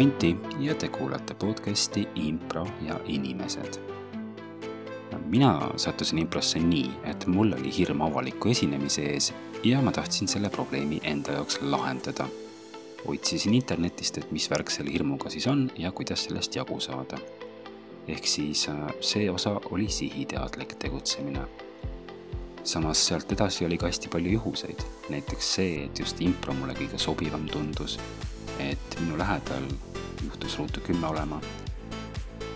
Anti ja te kuulate podcasti Impro ja inimesed. mina sattusin improsse nii, et mul oli hirm avaliku esinemise ees ja ma tahtsin selle probleemi enda jaoks lahendada. otsisin internetist, et mis värk selle hirmuga siis on ja kuidas sellest jagu saada. ehk siis äh, see osa oli sihiteadlik tegutsemine samas sealt edasi oli ka hästi palju juhuseid, näiteks see, et just impro mulle kõige sobivam tundus, et minu lähedal juhtus ruutu kümme olema,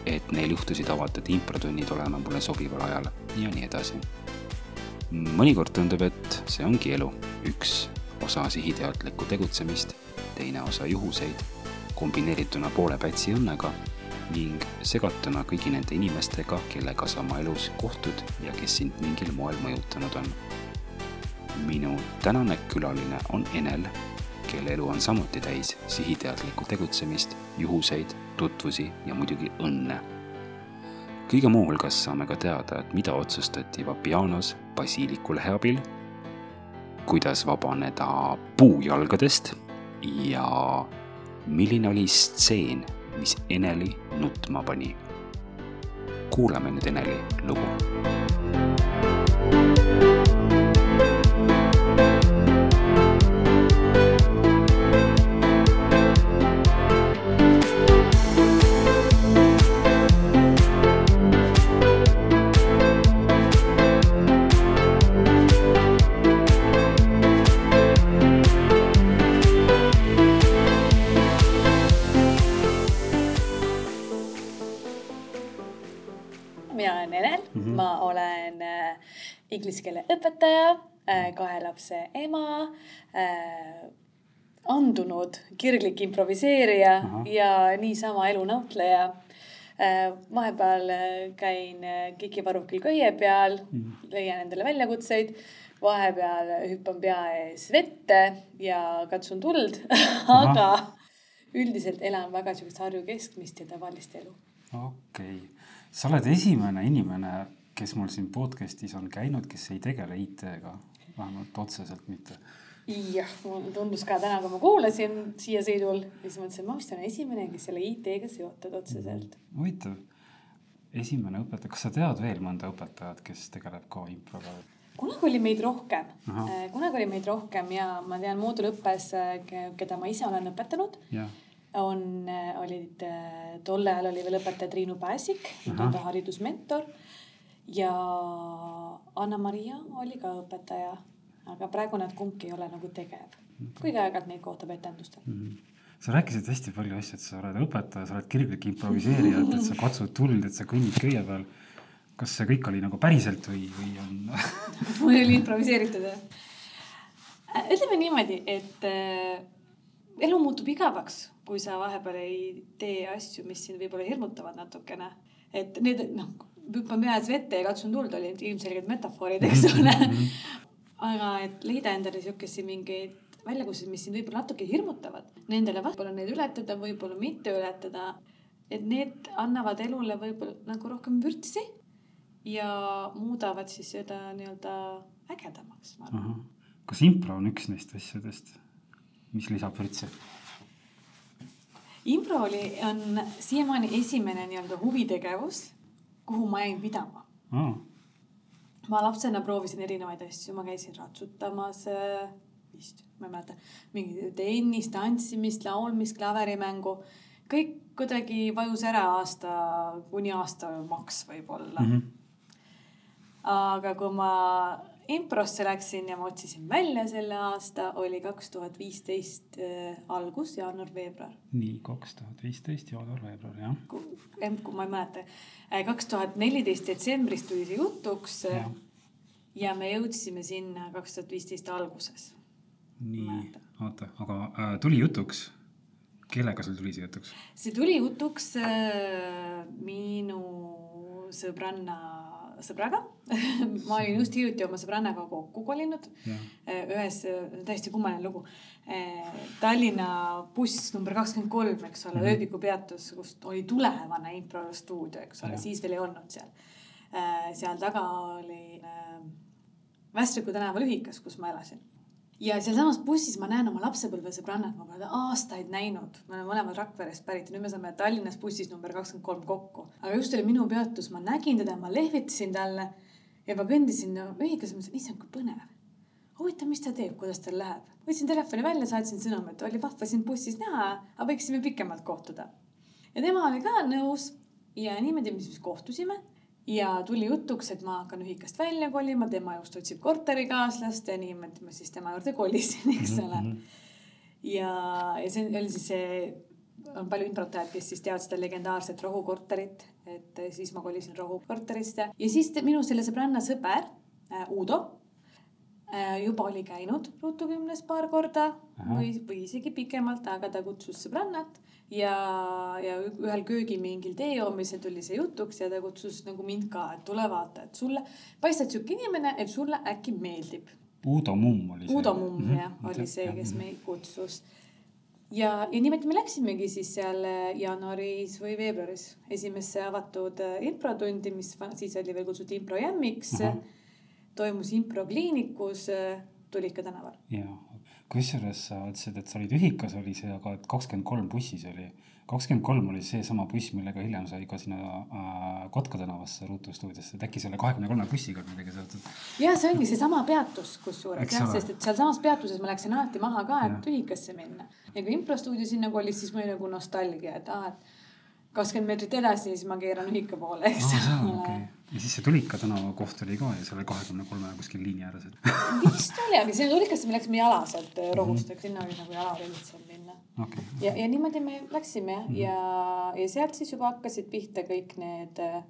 et neil juhtusid avatud improtunnid olema mulle sobival ajal ja nii edasi. mõnikord tundub, et see ongi elu, üks osa sihiteadlikku tegutsemist, teine osa juhuseid, kombineerituna poole pätsi õnnega ning segatuna kõigi nende inimestega, kellega sa oma elus kohtud ja kes sind mingil moel mõjutanud on. minu tänane külaline on Enel, kelle elu on samuti täis sihiteadlikku tegutsemist, juhuseid, tutvusi ja muidugi õnne. kõige muuhulgas saame ka teada, et mida otsustati Vapianos basiilikulehe abil, kuidas vabaneda puujalgadest ja milline oli stseen mis Eneli nutma pani. kuulame nüüd Eneli lugu inglise keele õpetaja, äh, kahe lapse ema, äh, andunud kirglik improviseerija Aha. ja niisama elunäitleja äh, vahepeal käin Kiki varrukil köie peal mm., leian endale väljakutseid, vahepeal hüppan pea ees vette ja katsun tuld aga üldiselt elan väga siukest Harju keskmist ja tavalist elu. okei okay., sa oled esimene inimene kes mul siin podcast'is on käinud, kes ei tegele IT-ga, vähemalt otseselt mitte. jah, mulle tundus ka täna, kui ma kuulasin siia sõidul, siis mõtlesin, ma vist olen esimene, kes selle IT-ga seotud otseselt. Huvitav, esimene õpetaja, kas sa tead veel mõnda õpetajat, kes tegeleb ka improga? kunagi oli meid rohkem, äh, kunagi oli meid rohkem ja ma tean moodulõppes, äh, keda ma ise olen õpetanud on, äh, olid, tol ajal oli veel õpetaja Triinu Pääsik, nüüd on ta haridusmentor ja Anna-Maria oli ka õpetaja, aga praegu nad kumbki ei ole nagu tegev, kuigi aeg-ajalt neid kohtab etendustel mm. -hmm sa rääkisid hästi palju asju, et sa oled õpetaja, sa oled kirglik improviseerija, et, sa katsud tuld, et sa kõnnid köie peal. kas see kõik oli nagu päriselt või, või on mul oli improviseeritud jah. ütleme niimoodi, et äh, elu muutub igavaks, kui sa vahepeal ei tee asju, mis sind võib-olla hirmutavad natukene. et need noh hüppan peas vette ja katsun tuld, olid ilmselgelt metafoorid, eks ole mhm. aga et leida endale sihukesi mingeid väljakutseid, mis sind võib-olla natuke hirmutavad, nendele võib-olla neid ületada, võib-olla mitte ületada. et need annavad elule võib-olla nagu rohkem vürtsi ja muudavad siis seda nii-öelda ägedamaks, ma arvan. kas impro on üks neist asjadest, mis lisab vürtsi? impro oli, on siiamaani esimene nii-öelda huvitegevus kuhu ma jäin pidama mm.. ma lapsena proovisin erinevaid asju, ma käisin ratsutamas äh, vist, ma ei mäleta, mingi tennist, tantsimist, laulmist, klaverimängu. kõik kuidagi vajus ära aasta, kuni aasta maks võib-olla mm. -hmm. aga kui ma improsse läksin ja ma otsisin välja selle aasta, oli kaks tuhat viisteist äh, algus, jaanuar-veebruar. nii, kaks tuhat viisteist, jaanuar-veebruar, jah. kui ma ei mäleta, äh, kaks tuhat neliteist detsembris tuli see jutuks. Äh, ja me jõudsime sinna kaks tuhat viisteist alguses. nii, oota, aga äh, tuli jutuks kellega sul tuli see jutuks? see tuli jutuks äh, minu sõbranna sõbraga ma olin just hiljuti oma sõbrannaga kokku kolinud äh, ühes, täiesti kummaline lugu. Äh, Tallinna buss number kakskümmend kolm, eks ole mm -hmm., ööbikupeatus, kust oli tulevane improstuudio, eks ole, siis veel ei olnud seal. Äh, seal taga oli Västriku tänava lühikas, kus ma elasin. Ja sealsamas bussis ma näen oma lapsepõlvesõbrannat, ma pole aastaid näinud, me oleme mõlemad Rakverest pärit ja nüüd me saame Tallinnas bussis number kakskümmend kolm kokku. aga just oli minu peatus, ma nägin teda, ma lehvitasin talle ja ma kõndisin ühikas, mõtlesin, issand kui põnev. huvitav, mis ta teeb, kuidas tal läheb. võtsin telefoni välja, saatsin sõnumi, et oli vahva sind bussis näha, aga võiksime pikemalt kohtuda. ja tema oli ka nõus ja niimoodi me siis kohtusime ja tuli jutuks, et ma hakkan ühikast välja kolima, tema just otsib korterikaaslast ja niimoodi ma siis tema juurde kolisin, eks ole mm. -hmm. ja, ja see oli siis see, on palju introtajad, kes siis teavad seda legendaarset rohukorterit, et siis ma kolisin rohukorterisse ja siis minu selle sõbranna sõber äh, Uudo äh, juba oli käinud Ruutu kümnes paar korda Aha. või, või isegi pikemalt, aga ta kutsus sõbrannat ja, ja ühel köögimingil tee joomisel tuli see jutuks ja ta kutsus nagu mind ka, et tule vaata, et sulle paistad sihuke inimene, et sulle äkki meeldib. Uudo Mumm oli see. Uudo Mumm mm -hmm. jah, oli see, kes mhm. meid kutsus. ja, ja niimoodi me läksimegi siis seal jaanuaris või veebruaris esimesse avatud äh, improtundi, mis siis oli veel kutsutud impro jämmiks mm. -hmm. toimus improkliinikus äh, Tulika tänaval. jaa, kusjuures sa ütlesid, et sa olid ühikas, oli see, aga et kakskümmend kolm bussis oli. kakskümmend kolm oli seesama buss, millega hiljem sai ka sinna äh, Kotka tänavasse Ruutu stuudiosse, et äkki selle kahekümne kolme bussiga on midagi seotud? ja see ongi seesama peatus, kusjuures jah, sest et sealsamas peatuses ma läksin alati maha ka, et ühikasse minna. ja kui improstuudio sinna kolis, siis mul oli nagu nostalgia, et aa, et kakskümmend meetrit edasi, siis ma keeran ühika poole, eks. Ole. okay.. ja siis see Tulika tänava koht oli ka ju seal kahekümne kolme kuskil liini ääres et.... vist oli, aga sinna Tulikasse me läksime jala sealt äh, rohust, mhm. eks sinna oli nagu jalareid seal minna. Okay.. ja, ja niimoodi me läksime mm -hmm. ja, ja sealt siis juba hakkasid pihta kõik need äh,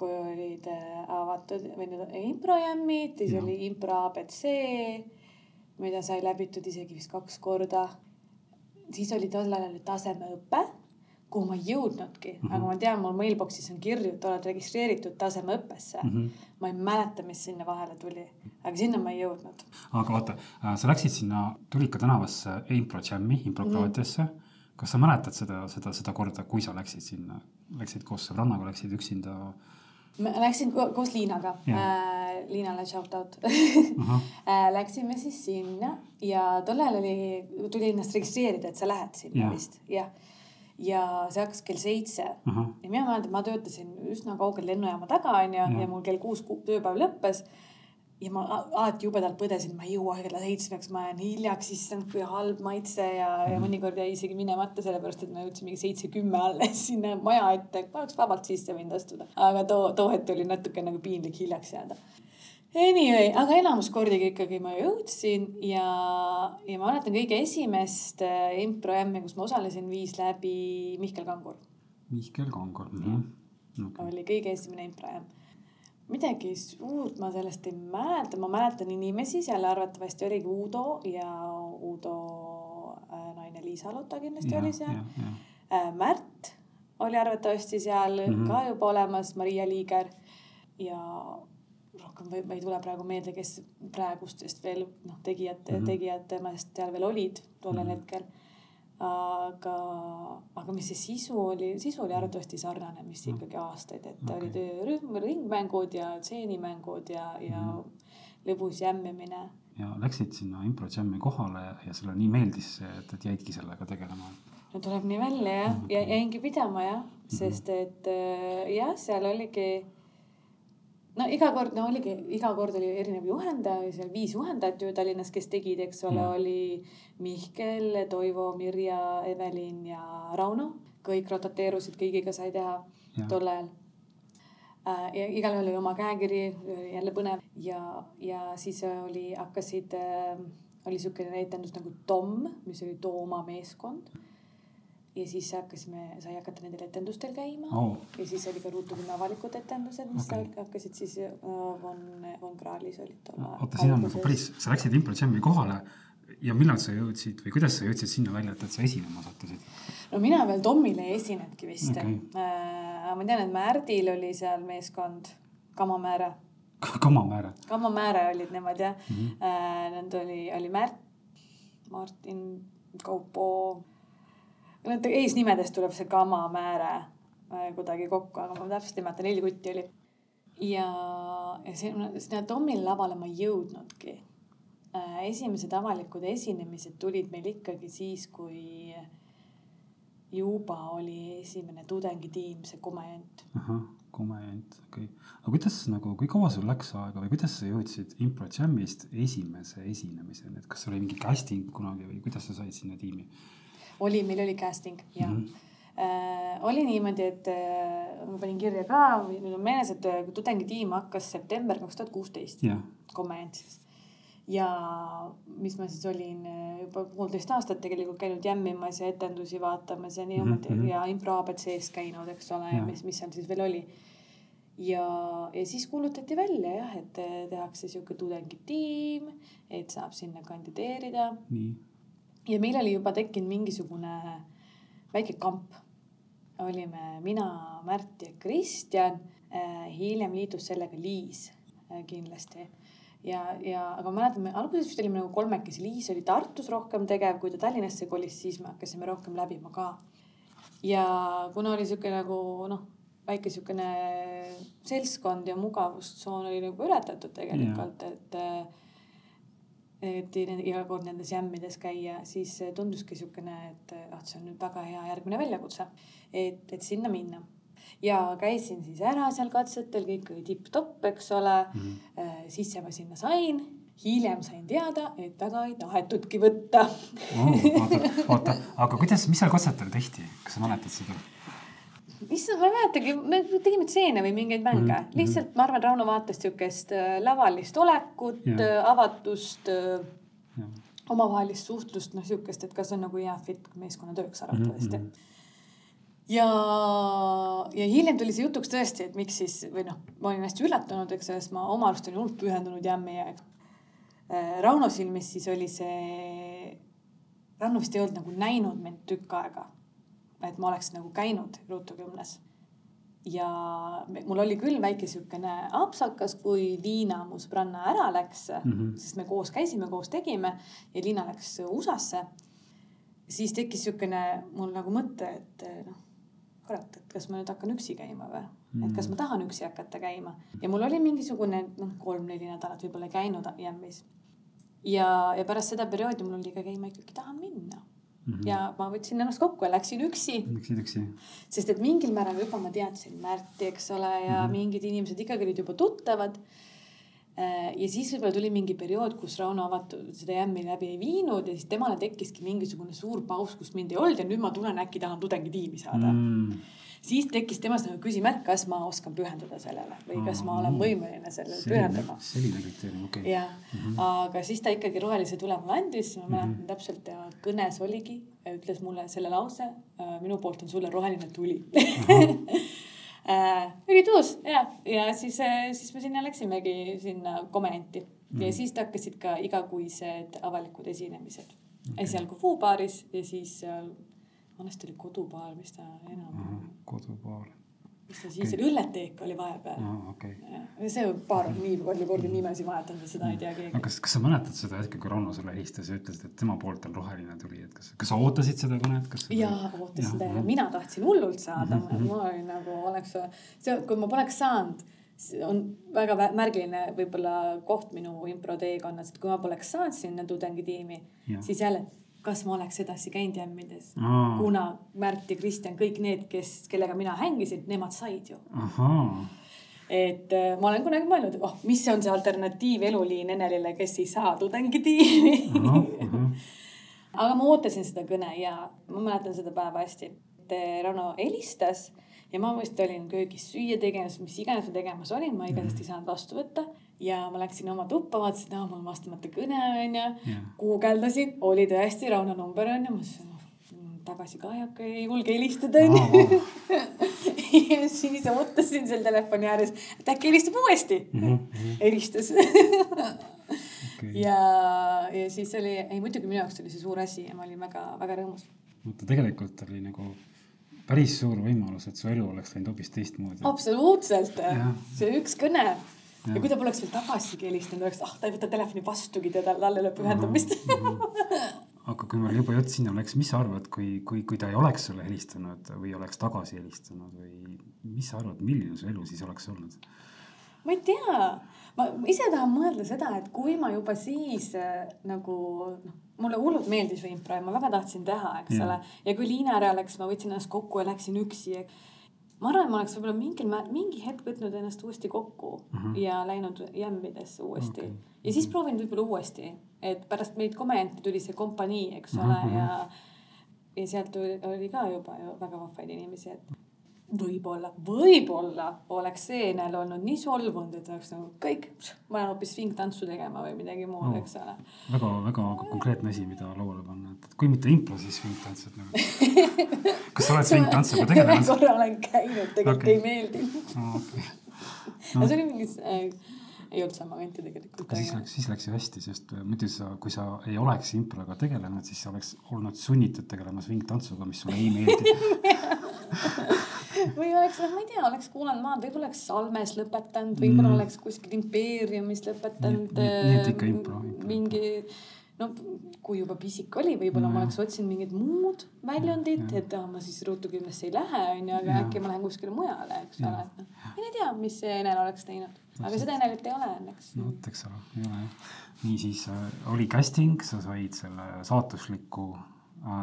kui olid äh, avatud või need improjämmid, siis oli impro abc, mida sai läbitud isegi vist kaks korda. siis oli tol ajal tasemeõpe kuhu ma ei jõudnudki mm, -hmm. aga ma tean, mul mailbox'is on kirju, et oled registreeritud tasemeõppesse mm. -hmm. ma ei mäleta, mis sinna vahele tuli, aga sinna ma ei jõudnud. aga oota, äh, sa läksid sinna Tulika tänavasse impro jam'i, improkraatiasse mm. -hmm. kas sa mäletad seda, seda, seda korda, kui sa läksid sinna, läksid koos sõbrannaga, läksid üksinda? ma läksin ko koos Liinaga äh,, Liinale shout out äh, Läksime siis sinna ja tollal oli, tuli ennast registreerida, et sa lähed sinna ja. vist, jah ja see hakkas kell seitse uh. -huh. ja mina mäletan, ma töötasin üsna kaugel lennujaama taga onju ja. ja mul kell kuus tööpäev lõppes. ja ma alati jubedalt põdesin, ma ei jõua kella seitsmeks, ma jään hiljaks, issand kui halb maitse ja -huh. ja mhm. mõnikord jäi isegi minemata, sellepärast et ma jõudsin mingi seitse kümme alles sinna maja ette, oleks vabalt sisse võinud astuda. aga too, too hetk oli natuke nagu piinlik hiljaks jääda Anyway, aga enamus kordi ikkagi ma jõudsin ja, ja ma mäletan kõige esimest äh, impro M-i, kus ma osalesin, viis läbi Mihkel Kangur. Mihkel Kangur. -hmm. Okay. oli kõige esimene impro M. midagi suurt ma sellest ei mäleta, ma mäletan inimesi, seal arvatavasti oligi Uudo ja Uudo äh, naine Liisa Lotta kindlasti ja, oli seal. Äh, Märt oli arvatavasti seal mm -hmm. ka juba olemas, Maria Liiger ja või ma ei tule praegu meelde, kes praegustest veel noh, tegijate mm, -hmm. tegijate meelest seal veel olid tollel mm -hmm. hetkel. aga, aga mis see sisu oli, sisu oli arvatavasti sarnane, mis -hmm. ikkagi aastaid, et okay. oli töörühm, ringmängud ja stseenimängud ja, ja mm -hmm. lõbus jämmimine. ja läksid sinna impro jam'i kohale ja sulle nii meeldis see, et, et jäidki sellega tegelema? no tuleb nii välja jah mm, -hmm. ja jäingi pidama jah, sest et äh, jah, seal oligi no iga kord, no oligi, iga kord oli erinev juhendaja, seal viis juhendajat ju Tallinnas, kes tegid, eks ole, oli Mihkel, Toivo, Mirja, Evelin ja Rauno. kõik rotateerusid, kõigiga sai teha tol ajal. Äh, ja igalühel oli oma käekiri, jälle põnev. Ja, ja siis oli, hakkasid, äh, oli siukene etendus nagu Tom, mis oli Tooma meeskond ja siis hakkasime, sai hakata nendel etendustel käima oh. ja siis oli ka Ruutu kümne avalikud etendused, mis okay. hakkasid siis uh, Von, Von Krahlis olid tol ajal. oota, siin on nagu päris, sa läksid Impro Jam'i kohale ja millal sa jõudsid või kuidas sa jõudsid sinna välja, et, sa esinema sattusid? no mina veel Tomile ei esinenudki vist okay.. Uh, ma tean, et Märdil oli seal meeskond, Kamamääre Kamamääre. Kamamääre olid nemad jah mm. -hmm. Uh, Nend oli, oli Märt, Martin, Kaupo eesnimedest tuleb see Kama määre äh, kuidagi kokku, aga ma täpselt ei mäleta, neli kutti oli. ja, ja sinna, sinna Tommi lavale ma ei jõudnudki. äh, esimesed avalikud esinemised tulid meil ikkagi siis, kui juba oli esimene tudengitiim, see komejant. komejant, okei okay.. aga kuidas nagu, kui kaua sul läks aega või kuidas sa jõudsid Impro Jamist esimese esinemiseni, et kas sul oli mingi casting kunagi või kuidas sa said sinna tiimi? Oli, meil oli casting jah mm. -hmm äh, oli niimoodi, et äh, ma panin kirja ka, mul on meeles, et äh, tudengitiim hakkas september kaks tuhat kuusteist. komejant siis ja mis ma siis olin äh, juba poolteist aastat tegelikult käinud jämmimas ja etendusi vaatamas ja niimoodi mm -hmm. ja impro abc-s käinud, eks ole, ja mis, mis seal siis veel oli. ja, ja siis kuulutati välja jah, et tehakse sihuke tudengitiim, et saab sinna kandideerida. Ja meil oli juba tekkinud mingisugune väike kamp. olime mina, Märt ja Kristjan, äh, hiljem liitus sellega Liis äh, kindlasti ja, ja aga mäletan, me alguses vist olime nagu kolmekesi, Liis oli Tartus rohkem tegev, kui ta Tallinnasse kolis, siis me hakkasime rohkem läbima ka. ja kuna oli sihuke nagu noh, väike sihukene seltskond ja mugavustsoon oli nagu ületatud tegelikult, et et iga kord nendes jämmides käia, siis tunduski siukene, et ah, see on nüüd väga hea järgmine väljakutse, et, et sinna minna ja käisin siis ära seal katsetel, kõik oli tipp-topp, eks ole mm. -hmm. sisse ma sinna sain hiljem sain teada, et väga ei tahetudki võtta oh,. oota, oota, aga kuidas, mis seal katsetel tehti, kas sa mäletad seda? Issand, ma ei mäletagi, me tegime stseene või mingeid mänge mm, -hmm. lihtsalt ma arvan, Rauno vaatas siukest äh, lavalist olekut, äh, avatust, omavahelist suhtlust, noh siukest, et kas on nagu hea fit meeskonnatööks arvatavasti mm. -hmm ja, ja hiljem tuli see jutuks tõesti, et miks siis või noh, ma olin hästi üllatunud, eks, sest ma oma arust olin hullult pühendunud jammi ja äh, Rauno silmis siis oli see, Rauno vist ei olnud nagu näinud mind tükk aega. Et ma oleks nagu käinud Ruutu-kümnes. ja mul oli küll väike siukene apsakas, kui Liina, mu sõbranna ära läks mm, -hmm. sest me koos käisime, koos tegime ja Liina läks USA-sse. siis tekkis siukene mul nagu mõte, et noh kurat, et kas ma nüüd hakkan üksi käima või mm., et kas ma tahan üksi hakata käima ja mul oli mingisugune noh, kolm-neli nädalat võib-olla käinud jämmis. ja, ja pärast seda perioodi mul oli ka käima ikkagi tahan minna mm. -hmm. ja ma võtsin ennast kokku ja läksin üksi. Läksid üksi? sest et mingil määral juba ma teadsin Märti, eks ole, ja mm -hmm. mingid inimesed ikkagi olid juba tuttavad Äh, ja siis võib-olla tuli mingi periood, kus Rauno avatud seda jämmi läbi ei viinud ja siis temale tekkiski mingisugune suur paus, kus mind ei olnud ja nüüd ma tulen, äkki tahan tudengitiimi saada mm. Siis tekkis temas nagu küsimärk, kas ma oskan pühenduda sellele või kas ma olen võimeline sellele pühenduma. selline kriteerium, okei okay.. jah mm, -hmm. aga siis ta ikkagi rohelise tule mulle andis, ma mäletan mm -hmm. täpselt ja kõnes oligi, ütles mulle selle lause, äh, minu poolt on sulle roheline tuli äh, ülituus ja, ja siis, äh, siis me sinna läksimegi sinna komenti mm. ja siis hakkasid ka igakuised avalikud esinemised okay.. esialgu Foo baaris ja siis seal, vanasti oli kodubaar, mis ta enam mm,. kodubaar mis ta siis okay. oli, õlleteek oli vahepeal no,. Okay. see baar on nii palju kordi nimesi vahetanud, et seda ei tea keegi. kas, kas sa mäletad seda hetke, kui Rauno sulle helistas ja ütles, et tema poolt on roheline tuli, et kas, kas sa ootasid seda kõnet, kas? jaa, ootasin ja, ja mina tahtsin hullult saada mm, -hmm. ma olin nagu oleks, see, kui ma poleks saanud on väga märgiline võib-olla koht minu impro teekonnas, et kui ma poleks saanud sinna tudengitiimi, siis jälle kas ma oleks edasi käinud jämmides mm., kuna Märt ja Kristjan, kõik need, kes, kellega mina hängisin, nemad said ju. et äh, ma olen kunagi mõelnud, oh, mis on see alternatiiv eluliin Enelile, kes ei saa tudengitiimi aga ma ootasin seda kõne ja ma mäletan seda päeva hästi. Äh, Rauno helistas ja ma vist olin köögis süüa tegemas, mis iganes ma tegemas olin, ma igatahes ei saanud vastu võtta ja ma läksin oma tuppa, vaatasin, et mul on vastamata kõne onju guugeldasin, oli tõesti Rauno number onju, ma mõtlesin mm, tagasi ka ei hakka, ei julge helistada onju. ja siis ootasin seal telefoni ääres, et äkki helistab uuesti mm. -hmm. helistas okay. ja, ja siis oli, ei muidugi minu jaoks oli see suur asi ja ma olin väga-väga rõõmus. vaata, tegelikult oli nagu päris suur võimalus, et su elu oleks läinud hoopis teistmoodi. absoluutselt, see üks kõne Ja. ja kui ta poleks veel tagasigi helistanud, oleks, ah, ta ei võta telefoni vastugi, teda, talle ei ole pühendumist mm. -hmm. aga kui meil juba jutt sinna läks, mis sa arvad, kui, kui, kui ta ei oleks sulle helistanud või oleks tagasi helistanud või mis sa arvad, milline su elu siis oleks olnud? ma ei tea, ma ise tahan mõelda seda, et kui ma juba siis äh, nagu noh, mulle hullult meeldis impro ja ma väga tahtsin teha, eks ole. ja kui Liina ära läks, ma võtsin ennast kokku ja läksin üksi. ma arvan, et ma oleks võib-olla mingil mingi hetk võtnud ennast uuesti kokku Mhm. ja läinud jämmidesse uuesti Okei. ja siis proovinud võib-olla uuesti, et pärast meid komediante tuli see kompanii, eks Mhm, ole mhm. ja ja sealt oli ka juba ju väga vahvaid inimesi, et võib-olla, võib-olla oleks seenel olnud nii solvunud, et oleks nagu kõik, ma lähen hoopis svingtantsu tegema või midagi muud oh., eks ole. väga, väga konkreetne asi, mida lauale panna, et kui mitte impro, siis svingtants, et nagu. kas sa oled svingtantsuga ühe tegelenud? korra olen käinud, tegelikult okay. ei meeldinud. No. aga see oli mingi äh,, ei olnud sama kanti tegelikult. aga siis läks, siis läks ju hästi, sest äh, muidu sa, kui sa ei oleks improga tegelenud, siis sa oleks olnud sunnitud tegelema svingtantsuga, mis sulle ei meeldi. või oleks, noh, ma ei tea, oleks kuulanud maad, võib-olla oleks Salmes lõpetanud, võib-olla Mm. oleks kuskil impeeriumis lõpetanud. Nii- et ikka impro, impro. mingi, no kui juba pisik oli, võib-olla No ma oleks otsinud mingit muud väljundit et ah, ma siis ruttu kindlasti ei lähe, onju, aga Jah. äkki ma lähen kuskile mujale, eks ole, et noh. ei tea, mis see Enel oleks teinud, aga seda Enelit ei ole õnneks no vot, eks ole, ei ole jah. niisiis äh, oli casting, sa said selle saatusliku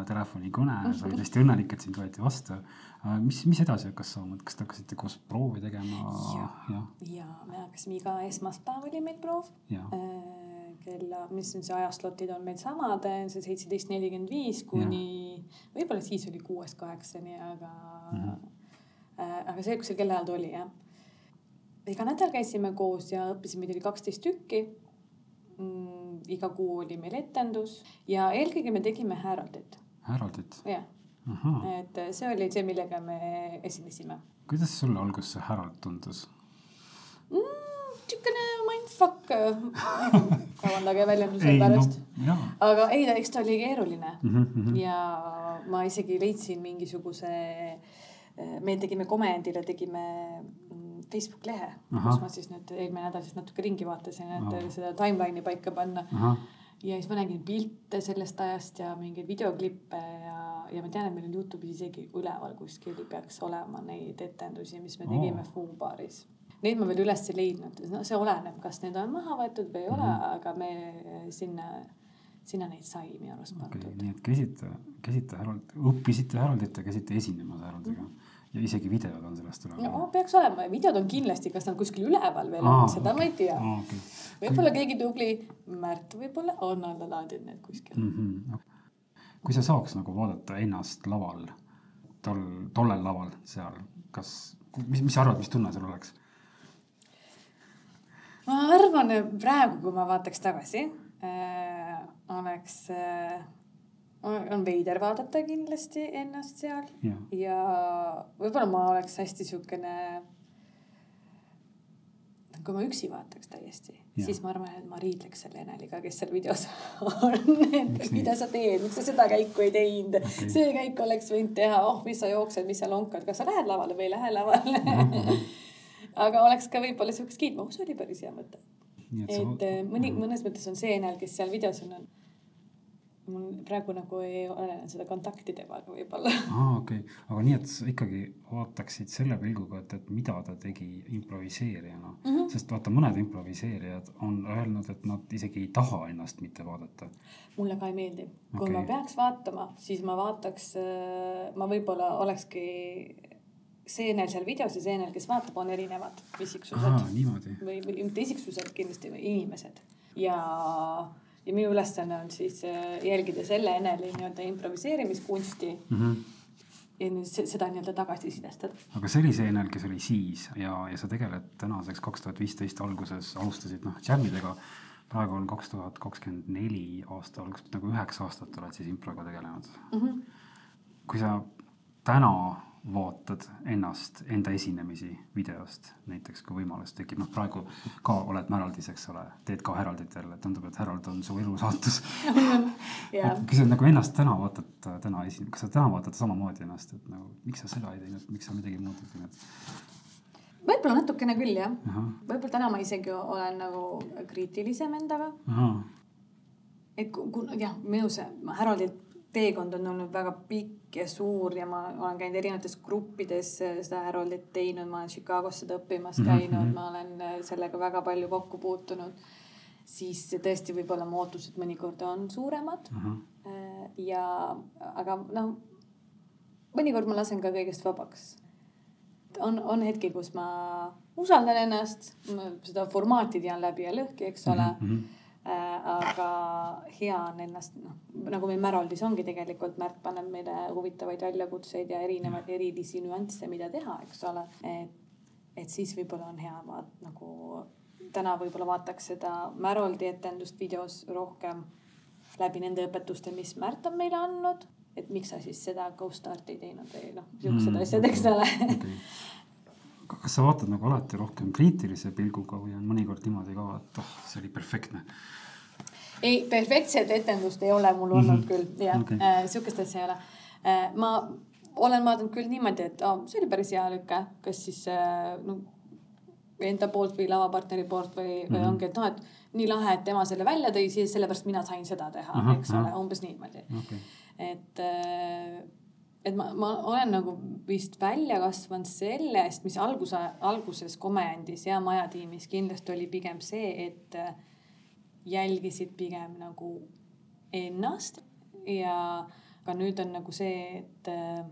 telefonikõne, sa olid hästi õnnelik, et sind võeti vastu äh,. mis, mis edasi hakkas saama, et kas te hakkasite koos proovi tegema? Jah, ja me hakkasime iga esmaspäev oli meil proov ja, Äh, kella, mis on see ajaslotid on meil samad, see seitseteist nelikümmend viis kuni, võib-olla siis oli kuuest kaheksani, aga mm. -hmm. aga see, kus see kellaajal oli jah. iga nädal käisime koos ja õppisime, meid oli kaksteist tükki mm,. Iga kuu oli meil etendus ja eelkõige me tegime Haroldit, Haroldit, jah, et see oli see, millega me esinesime kuidas sulle alguses see Harold tundus? mm,. niisugune mindfuck, vabandage väljenduse pärast no aga ei, eks ta oli keeruline mm. -hmm. ja ma isegi leidsin mingisuguse, me tegime komedile, tegime mm, Facebook lehe, kus ma siis nüüd eelmine nädal siis natuke ringi vaatasin, et Ahah. seda timeline'i paika panna. ja siis ma nägin pilte sellest ajast ja mingeid videoklippe ja, ja ma tean, et meil on Youtube'is isegi üleval kuskil peaks olema neid etendusi, mis me tegime Foo baaris. Neid ma veel üles ei leidnud, no see oleneb, kas need on maha võetud või ei ole Mhm., aga me sinna, sinna neid sai minu arust pandud okay,, nii et käisite, käisite Harold, õppisite Haroldit ja käisite esinemas Haroldiga ja isegi videod on sellest üleval no peaks olema, videod on kindlasti, kas nad kuskil üleval veel on, seda ma ei tea. okei võib-olla keegi tubli Märt võib-olla on alla laadinud need kuskil. mm. -hmm. kui sa saaks nagu vaadata ennast laval, tol, tollel laval seal, kas, mis, mis sa arvad, mis tunne sul oleks? ma arvan, et praegu, kui ma vaataks tagasi äh,, oleks äh,, on veider vaadata kindlasti ennast seal. Jah, ja võib-olla ma oleks hästi siukene. kui ma üksi vaataks täiesti, siis ma arvan, et ma riidleks selle Eneliga, kes seal videos on, et mida sa teed, miks sa seda käiku ei teinud? Okay., see käik oleks võinud teha, oh, mis sa jooksed, mis sa lonkad, kas sa lähed lavale või ei lähe lavale? Aga oleks ka võib-olla siukest kiitma, see oli päris hea mõte. nii et äh, mõni, mõnes mõttes on see Enel, kes seal videos on, on mul praegu nagu ei ole seda kontakti temaga võib-olla. aa okei okay., aga nii, et sa ikkagi vaataksid selle pilguga, et, et mida ta tegi improviseerijana mm. -hmm. sest vaata, mõned improviseerijad on öelnud, et nad isegi ei taha ennast mitte vaadata. mulle ka ei meeldi, kui okay. ma peaks vaatama, siis ma vaataks, ma võib-olla olekski seenel seal videos ja seenel, kes vaatab, on erinevad isiksused või, või mitte isiksused kindlasti, inimesed ja, ja minu ülesanne on siis äh, jälgida selle Eneli nii-öelda improviseerimiskunsti Mm -hmm. ja nüüd se- seda nii-öelda tagasisidestada. aga see oli see Enel, kes oli siis ja, ja sa tegeled tänaseks kaks tuhat viisteist alguses alustasid noh džämmidega. praegu on kaks tuhat kakskümmend neli aasta algus, nagu üheksa aastat oled siis improga tegelenud. Mm -hmm. kui sa täna vaatad ennast, enda esinemisi videost näiteks, kui võimalus tekib, noh, praegu ka oled Haroldis, eks ole, teed ka Haroldit jälle, tundub, et Harold on su elu saatus. ja kui sa nagu ennast täna vaatad, täna esi-, kas sa täna vaatad samamoodi ennast, et nagu miks sa seda ei teinud, miks sa midagi muud ei teinud? võib-olla natukene küll jah, ahah, võib-olla täna ma isegi olen nagu kriitilisem endaga, ahah, et kui, kui jah, minu see Haroldit teekond on olnud väga pikk ja suur ja ma olen käinud erinevates gruppides seda Haroldit teinud, ma olen Chicagos seda õppimas Mhm, käinud mm. -hmm. ma olen sellega väga palju kokku puutunud. siis tõesti võib-olla mu ootused mõnikord on suuremad ahah, ja, aga noh, mõnikord ma lasen ka kõigest vabaks. on, on hetki, kus ma usaldan ennast, seda formaati tean läbi ja lõhki, eks ole mm. Äh, aga hea on ennast, noh nagu meil Märoldis ongi tegelikult, Märt paneb meile huvitavaid väljakutseid ja erinevaid erilisi nüansse, mida teha, eks ole. et, et siis võib-olla on hea vaat nagu täna võib-olla vaataks seda Märoldi etendust videos rohkem läbi nende õpetuste, mis Märt on meile andnud. et miks sa siis seda Ghost Arti ei teinud või noh, siuksed Mm, asjad, eks ole aga kas sa vaatad nagu alati rohkem kriitilise pilguga või on mõnikord niimoodi ka, et oh, see oli perfektne? ei, perfektset etendust ei ole mul olnud mm. -hmm. küll jah okay. äh,, sihukest asja ei ole äh,. ma olen vaadanud küll niimoodi, et oh, see oli päris hea lüke, kas siis äh, no, enda poolt või lavapartneri poolt või mm, -hmm. või Mhm. ongi, et noh, et nii lahe, et tema selle välja tõi, siis sellepärast mina sain seda teha, eks ole ahah., umbes niimoodi okei, et, et ma, ma olen nagu vist välja kasvanud sellest, mis alguse, alguses komejandis ja Maja tiimis kindlasti oli pigem see, et äh, jälgisid pigem nagu ennast ja ka nüüd on nagu see, et äh,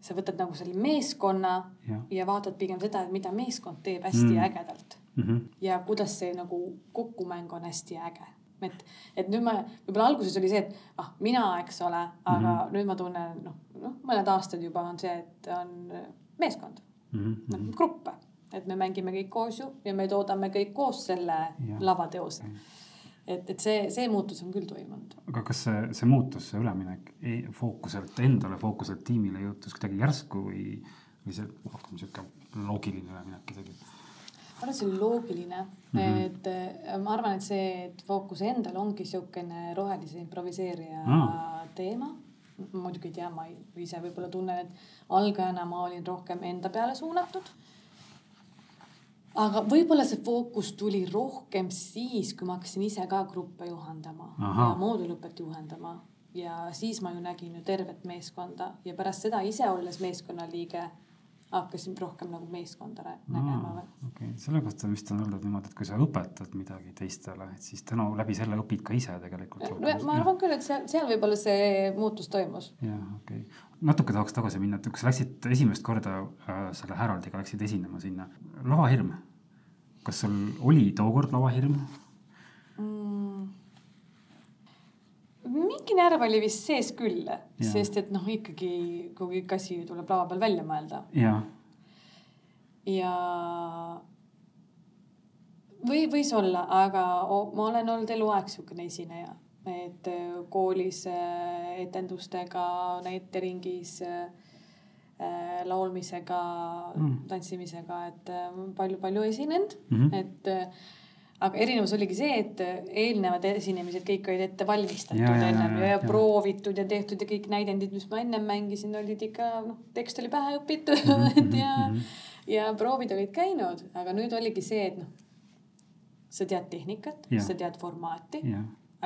sa võtad nagu selle meeskonna jah ja vaatad pigem seda, et mida meeskond teeb hästi Mm. ägedalt mm -hmm. ja kuidas see nagu kokkumäng on hästi äge. et, et nüüd ma võib-olla alguses oli see, et ah mina, eks ole, aga mm Mhm. -hmm. nüüd ma tunnen noh, noh mõned aastad juba on see, et on meeskond, Mm noh -hmm. gruppe, et me mängime kõik koos ju ja me toodame kõik koos selle Jah. lavateose et, et see, see muutus on küll toimunud. aga kas see, see muutus, see üleminek ei- fookuselt endale, fookuselt tiimile juhtus kuidagi järsku või, või see rohkem sihuke loogiline üleminek isegi? ma arvan, et see on loogiline mm. -hmm. et äh, ma arvan, et see, et fookus endal ongi siukene rohelise improviseerija mm. teema. muidugi ei tea, ma ise võib-olla tunnen, et algajana ma olin rohkem enda peale suunatud. Aga võib-olla see fookus tuli rohkem siis, kui ma hakkasin ise ka gruppe juhendama moodulõpet juhendama ja siis ma ju nägin ju tervet meeskonda ja pärast seda ise olles meeskonnaliige hakkasin rohkem nagu meeskonda nägema või okei okay., selle kohta vist on öeldud niimoodi, et kui sa õpetad midagi teistele, et siis tänu läbi selle õpid ka ise tegelikult. no ma arvan küll, et seal, seal võib-olla see muutus toimus. jah, okei okay.. natuke tahaks tagasi minna, et kui sa läksid esimest korda äh, selle Haroldiga läksid esinema sinna, lavahirm. Kas sul oli tookord lavahirm? mm.. mingi närv oli vist sees küll, sest et noh, ikkagi kui kõik asi tuleb lava peal välja mõelda jaa, ja või võis olla, aga ma olen olnud eluaeg siukene esineja, et koolis äh, etendustega, näiteringis äh, äh, laulmisega Mm. mm., tantsimisega, et palju-palju esinenud mm. -hmm. et äh, aga erinevus oligi see, et äh, eelnevad esinemised kõik olid ette valmistatud Ja, ennem ja, ja, ja, proovitud ja tehtud ja kõik näidendid, mis ma ennem mängisin, olid ikka noh, tekst oli pähe õpitud Mhm, ja mhm. ja proovid olid käinud, aga nüüd oligi see, et noh, sa tead tehnikat sa tead formaati,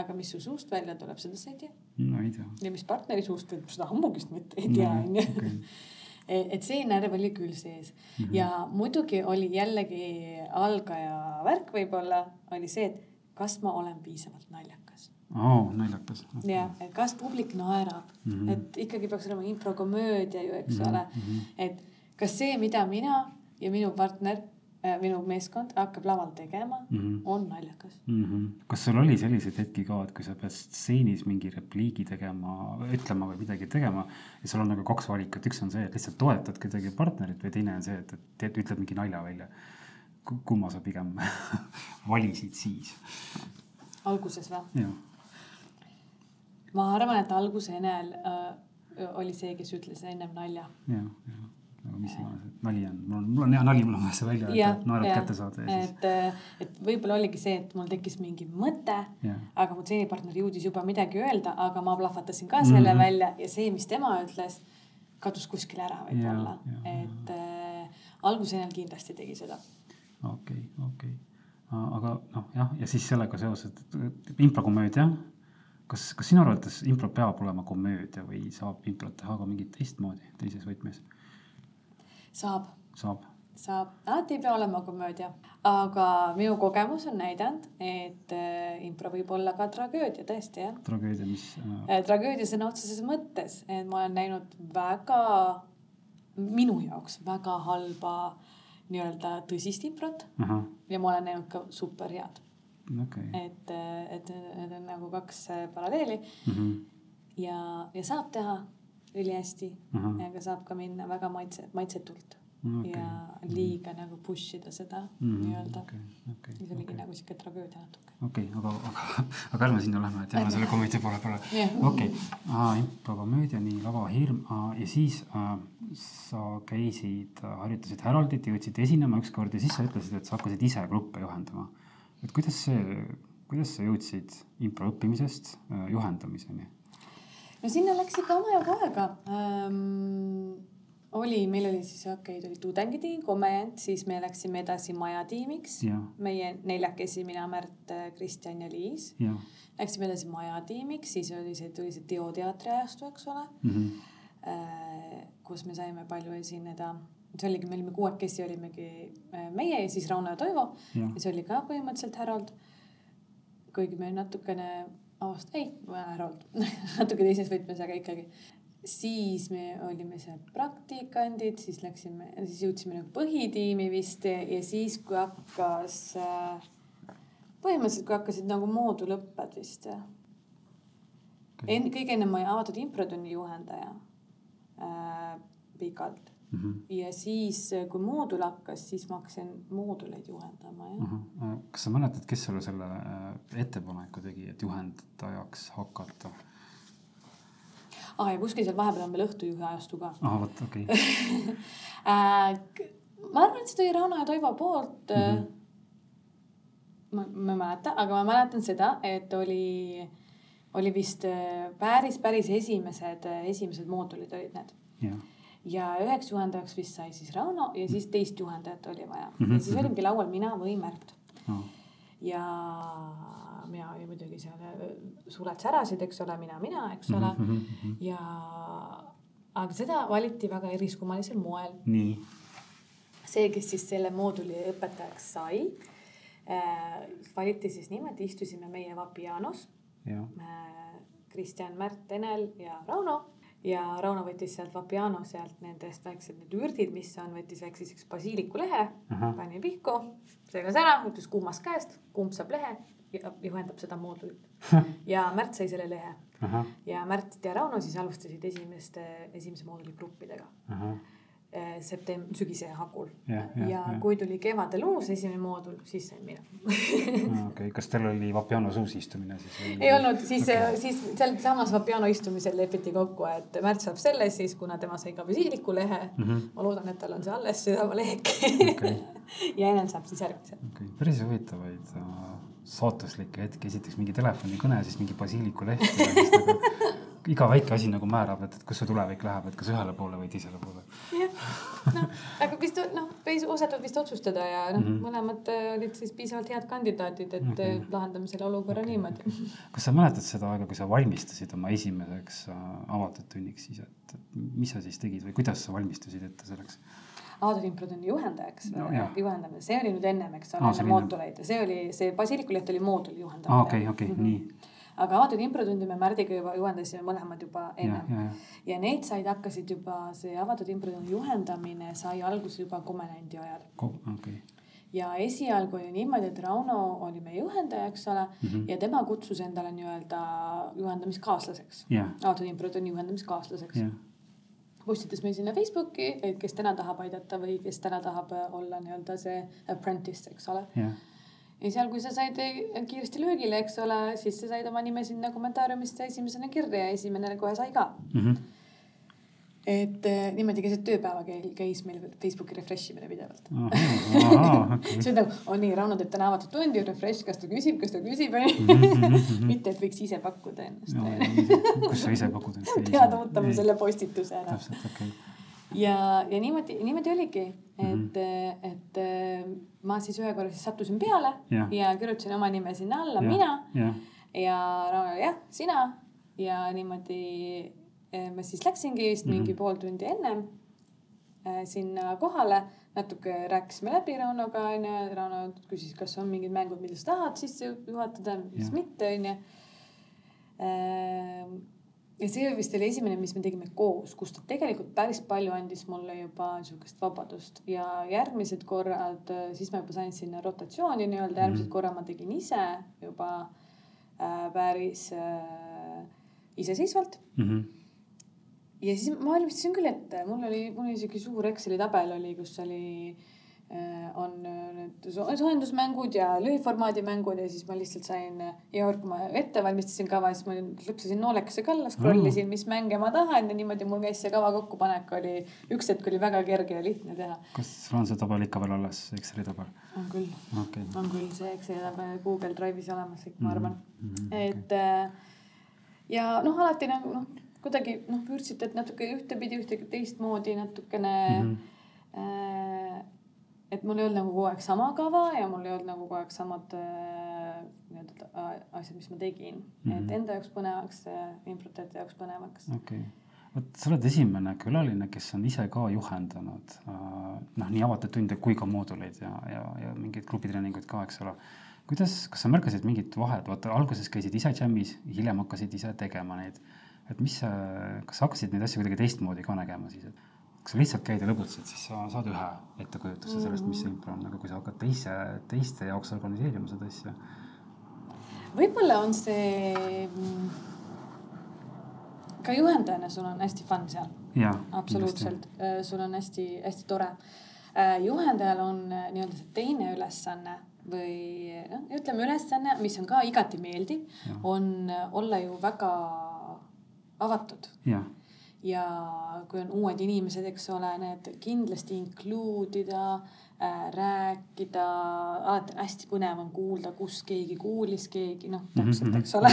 aga mis su suust välja tuleb, seda sa ei tea. no ei tea. ja mis partneri suust seda ammugist mitte ei tea, onju. Et see närv oli küll sees mm -hmm. ja muidugi oli jällegi algaja värk võib-olla oli see, et kas ma olen piisavalt naljakas oo, naljakas. ja et kas publik naerab mm. -hmm. et ikkagi peaks olema improkomöödia ju, eks mm -hmm. ole mhm. et kas see, mida mina ja minu partner, minu meeskond hakkab laval tegema mm. -hmm. on naljakas. mm. -hmm. kas sul oli selliseid hetki ka, et kui sa pead stseenis mingi repliigi tegema, ütlema või midagi tegema ja sul on nagu kaks valikut, üks on see, et lihtsalt toetad kuidagi partnerit või teine on see, et, et teed, ütled mingi nalja välja. kumma sa pigem valisid siis? alguses või? ma arvan, et alguse Enel äh, oli see, kes ütles ennem nalja. jah, jah. Mis iganes, et nali on, mul on, mul on hea nali, mul on vaja see välja öelda, naerud kätte saada ja siis. et, et võib-olla oligi see, et mul tekkis mingi mõte, aga mu treenipartner jõudis juba midagi öelda, aga ma plahvatasin ka selle mm Mhm. -hmm. välja ja see, mis tema ütles, kadus kuskile ära võib-olla et äh, alguse Enel kindlasti tegi seda. okei, okei. aga noh, jah, ja siis sellega seoses et improkomöödia kas, kas sinu arvates impro peab olema komöödia või saab improt teha ka mingit teistmoodi, teises võtmes? Saab. saab saab, alati ei pea olema komöödia, aga minu kogemus on näidanud, et äh, impro võib olla ka tragöödia, tõesti jah. tragöödia, mis äh...? tragöödia sõna otseses mõttes, et ma olen näinud väga, minu jaoks väga halba nii-öelda tõsist improt uh. -huh. ja ma olen näinud ka super head okay.. et, et need on nagu kaks paralleeli uh. -huh. ja, ja saab teha ülihästi uh, -huh. aga saab ka minna väga maitse, maitsetult okay. ja liiga nagu push ida seda mm -hmm. nii-öelda okay,. Okay, siis oligi okay. nagu sihuke tragöödia natuke. okei okay,, aga, aga, aga ärme sinna lähme, et jääme selle komöödia poole peale. okei, improkomöödia, nii lavahirm ja siis äh, sa käisid, harjutasid Häroldit, jõudsid esinema ükskord ja siis sa ütlesid, et sa hakkasid ise gruppe juhendama. et kuidas see, kuidas sa jõudsid impro õppimisest äh, juhendamiseni? No sinna läks ikka omajagu aega ähm, oli, meil oli siis okei okay,, tuli tudengitiim, komejant, siis me läksime edasi majatiimiks. meie neljakesi, mina, Märt, Kristjan ja Liis. Läksime edasi majatiimiks, siis oli see, tuli see teoteatri ajastu, eks ole mm. -hmm. kus me saime palju esineda. see oligi, me olime kuuekesi, olimegi äh, meie ja siis Rauno ja Toivo. ja see oli ka põhimõtteliselt Härold. kuigi me natukene avast-, ei, Härold natuke teises võtmes, aga ikkagi. Siis me olime seal praktikandid, siis läksime, siis jõudsime nagu põhitiimi vist ja siis, kui hakkas äh,, põhimõtteliselt, kui hakkasid nagu moodulõpped vist okay.. En, kõige enne ma olin avatud improtunni juhendaja äh, pikalt mm. -hmm. ja siis, kui moodul hakkas, siis ma hakkasin mooduleid juhendama, jah mm. -hmm. kas sa mäletad, kes sulle selle äh, ettepaneku tegi, et juhendajaks hakata? ah, ja kuskil seal vahepeal on veel õhtujuhi ajastu ka. aa, vot okei okay. äh, ma arvan, et see tuli Rauno ja Toivo poolt mm. -hmm. ma, ma ei mäleta, aga ma mäletan seda, et oli, oli vist päris, päris esimesed, esimesed moodulid olid need yeah ja üheks juhendajaks vist sai siis Rauno ja siis teist juhendajat oli vaja mm -hmm. ja siis olimegi laual mina või Märt oh.. ja mina olin muidugi seal, äh, suled särasid, eks ole, mina, mina, eks ole mm. -hmm. ja, aga seda valiti väga eriskummalisel moel. nii. see, kes siis selle mooduli õpetajaks sai äh,, valiti siis niimoodi, istusime meie Vapianos. Äh, Kristjan, Märt, Enel ja Rauno ja Rauno võttis sealt Vapiano sealt nendest väiksed need ürdid, mis on, võttis väikse siukse basiiliku lehe, pani pihku, segas ära, võttis kuumast käest, kumbsab lehe juhendab seda moodulit. ja Märt sai selle lehe. ja Märt ja Rauno siis alustasid esimeste, esimese mooduli gruppidega. Eh, septem-, sügise hakul. ja, ja, ja kui tuli kevadel uus esimene moodul, siis sain mina okei okay., kas teil oli Vapianos uus istumine siis? ei olnud, siis okay., siis sealsamas Vapiano istumisel lepiti kokku, et Märt saab selle siis, kuna tema sai ka visiiliku lehe mm. -hmm. ma loodan, et tal on see alles, südame leheke okay. ja Enel saab siis järgmise. okei okay., päris huvitavaid uh saatuslikke hetki, esiteks mingi telefonikõne, siis mingi basiiliku leht ja siis nagu iga väike asi nagu määrab, et, et kus see tulevik läheb, et kas ühele poole või teisele poole. jah, noh, aga vist noh, osatud vist otsustada ja noh mm -hmm., mõlemad äh, olid siis piisavalt head kandidaadid, et okay. lahendame selle olukorra okay. niimoodi. kas sa mäletad seda aega, kui sa valmistasid oma esimeseks äh, avatud tunniks siis, et mis sa siis tegid või kuidas sa valmistusid ette selleks? Aadu Timprud on juhendajaks no,, juhendamine, see oli nüüd ennem, eks ole, enne mooduleid ja see oli, see Basilikuleht oli mooduli juhendamine. aa, okei, okei, mhm. nii aga Aadu Improtundi me Märdiga juba juhendasime mõlemad juba ennem ja, ja, ja need said, hakkasid juba, see avatud improtundi juhendamine sai alguse juba komendandi ajal. Ko. Okay. ja esialgu oli niimoodi, et Rauno oli meie juhendaja, eks ole mm, -hmm. ja tema kutsus endale nii-öelda juhendamiskaaslaseks. Yeah.. avatud improtundi juhendamiskaaslaseks. Yeah postitas meil sinna Facebooki, et kes täna tahab aidata või kes täna tahab olla nii-öelda see apprentice, eks ole. Yeah.. Ja seal, kui sa said kiiresti löögile, eks ole, siis sa said oma nime sinna kommentaariumisse esimesena kirja ja esimene kohe sai ka mm. -hmm et äh, niimoodi keset tööpäeva käis meil Facebooki refresh imine pidevalt. see on nagu, on nii, Rauno teeb täna avatud tundi, refresh, kas ta küsib, kas ta küsib. Mhm, mhm, mhm. mitte, et võiks ise pakkuda ennast no,. kus sa ise pakud ennast? teada võtame selle postituse ära. täpselt, okei okay ja, ja niimoodi, niimoodi oligi, et mm, -hmm. et ma siis ühe korra siis sattusin peale ja, ja kirjutasin oma nime sinna alla, mina. ja Rauno oli jah, sina ja niimoodi eh, ma siis läksingi vist Mhm. mingi pool tundi ennem eh, sinna kohale, natuke rääkisime läbi Raunoga onju, Rauno küsis, kas on mingid mängud, sa tahad sisse juhatada, mis mitte onju. Ja see vist oli esimene, mis me tegime koos, kus ta tegelikult päris palju andis mulle juba niisugust vabadust ja järgmised korrad, siis ma juba sain sinna rotatsiooni nii-öelda, järgmised Mhm. korra ma tegin ise juba äh, päris äh, iseseisvalt Mhm. ja siis ma valmistasin küll ette, mul oli, mul oli isegi suur Exceli tabel oli, kus oli äh, on äh, need so- soojendusmängud ja lühiformaadi mängud ja siis ma lihtsalt sain äh, ja kui ma ette valmistasin kava, siis ma lüpsasin noolekese kalla, scroll isin, mis mänge ma tahan ja niimoodi mul käis see kava kokkupanek oli, üks hetk oli väga kerge ja lihtne teha. kas sul on see tabel ikka veel alles, Exceli tabel? on küll, okei on küll see Exceli tabel Google Drive'is olemas, kõik ma arvan mm. -hmm. et äh, ja noh, alati nagu noh, kuidagi noh, vürtsitad natuke ühtepidi, ühtegi teistmoodi natukene mm. Mhm. Äh, et mul ei olnud nagu kogu aeg sama kava ja mul ei olnud nagu kogu aeg samad äh, nii-öelda äh, asjad, mis ma tegin mm. -hmm. Mhm. et enda jaoks põnevaks äh,, imprutajate jaoks põnevaks. okei okay., vot sa oled esimene külaline, kes on ise ka juhendanud äh, noh, nii avatud tunde kui ka mooduleid ja, ja, ja mingeid grupitreeninguid ka, eks ole. kuidas, kas sa märkasid mingit vahet, vaata alguses käisid ise džämmis, hiljem hakkasid ise tegema neid. et mis, kas sa hakkasid neid asju kuidagi teistmoodi ka nägema siis, et kui sa lihtsalt käid ja lõbutad, siis sa saad ühe ettekujutuse sellest, mis see impro on, aga kui sa hakkad teise, teiste jaoks organiseerima seda asja. võib-olla on see mm, ka juhendajana sul on hästi fun seal. absoluutselt, sul on hästi-hästi tore. juhendajal on äh, nii-öelda see teine ülesanne või noh, ütleme ülesanne, mis on ka igati meeldiv, on äh, olla ju väga avatud. jah ja kui on uued inimesed, eks ole, need kindlasti include ida rääkida, alati hästi põnev on kuulda, kus keegi kuulis, keegi noh, täpselt, eks ole.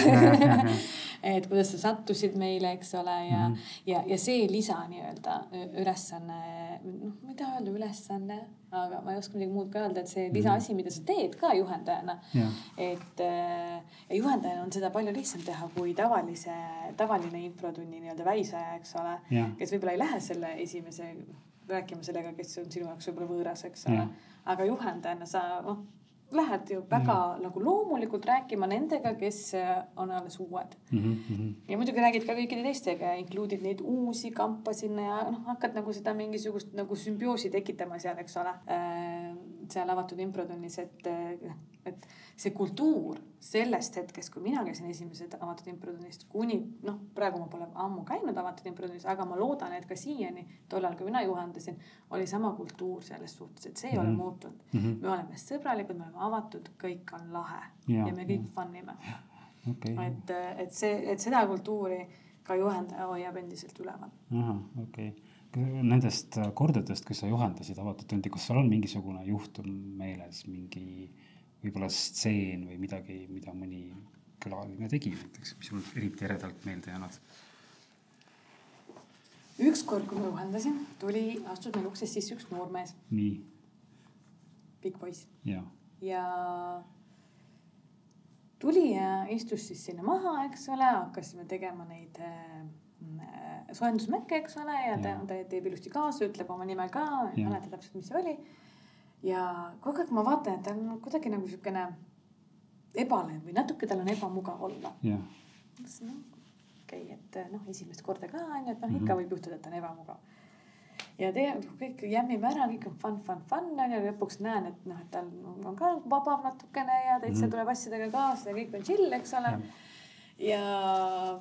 Et kuidas sa sattusid meile, eks ole, ja mm, -hmm. ja, ja see lisa nii-öelda ülesanne, noh, ma ei taha öelda ülesanne, aga ma ei oska midagi muud ka öelda, et see lisaasi, mida sa teed ka juhendajana. et äh, ja juhendajana on seda palju lihtsam teha kui tavalise, tavaline improtunni nii-öelda väisaja, eks ole, kes võib-olla ei lähe selle esimese rääkima sellega, kes on sinu jaoks võib-olla võõras, eks ole. aga juhendajana sa noh, lähed ju väga ja. nagu loomulikult rääkima nendega, kes on alles uued mm. -hmm. ja muidugi räägid ka kõikide teistega, include'id neid uusi kampa sinna ja noh, hakkad nagu seda mingisugust nagu sümbioosi tekitama seal, eks ole äh,. Seal avatud improtunnis, et, et see kultuur sellest hetkest, kui mina käisin esimesed avatud improtunnist kuni noh, praegu ma pole ammu käinud avatud improtunnis, aga ma loodan, et ka siiani tollal, kui mina juhendasin, oli sama kultuur selles suhtes, et see ei mm -hmm. ole muutunud mm. -hmm. me oleme sõbralikud, me oleme avatud, kõik on lahe ja, ja me kõik fun ime. Okay. et, et see, et seda kultuuri ka juhendaja hoiab endiselt üleval. okei okay Nendest kordadest, kui sa juhendasid avatud tundi, kas sul on mingisugune juhtum meeles, mingi võib-olla stseen või midagi, mida mõni külaline tegi näiteks, mis sul eriti eredalt meelde jäänud? ükskord, kui ma juhendasin, tuli, astus meil uksest sisse üks noormees. nii. pikk poiss. ja, ja tuli ja istus siis sinna maha, eks ole, hakkasime tegema neid äh, soojendusmäkke, eks ole, ja ta, ta teeb ilusti kaasa, ütleb oma nime ka, ei mäleta täpselt, mis see oli. ja kogu aeg ma vaatan, et ta on kuidagi nagu siukene ebalev või natuke tal on ebamugav olla. jah. no okei okay,, et noh, esimest korda ka onju, et noh, ikka võib juhtuda, et ta on ebamugav. ja teeb kõik jämmime ära, kõik on fun, fun, fun onju, lõpuks näen, et noh, et tal on ka vabam natukene ja täitsa mm tuleb asjadega kaasa ja kõik on chill, eks ole. ja, ja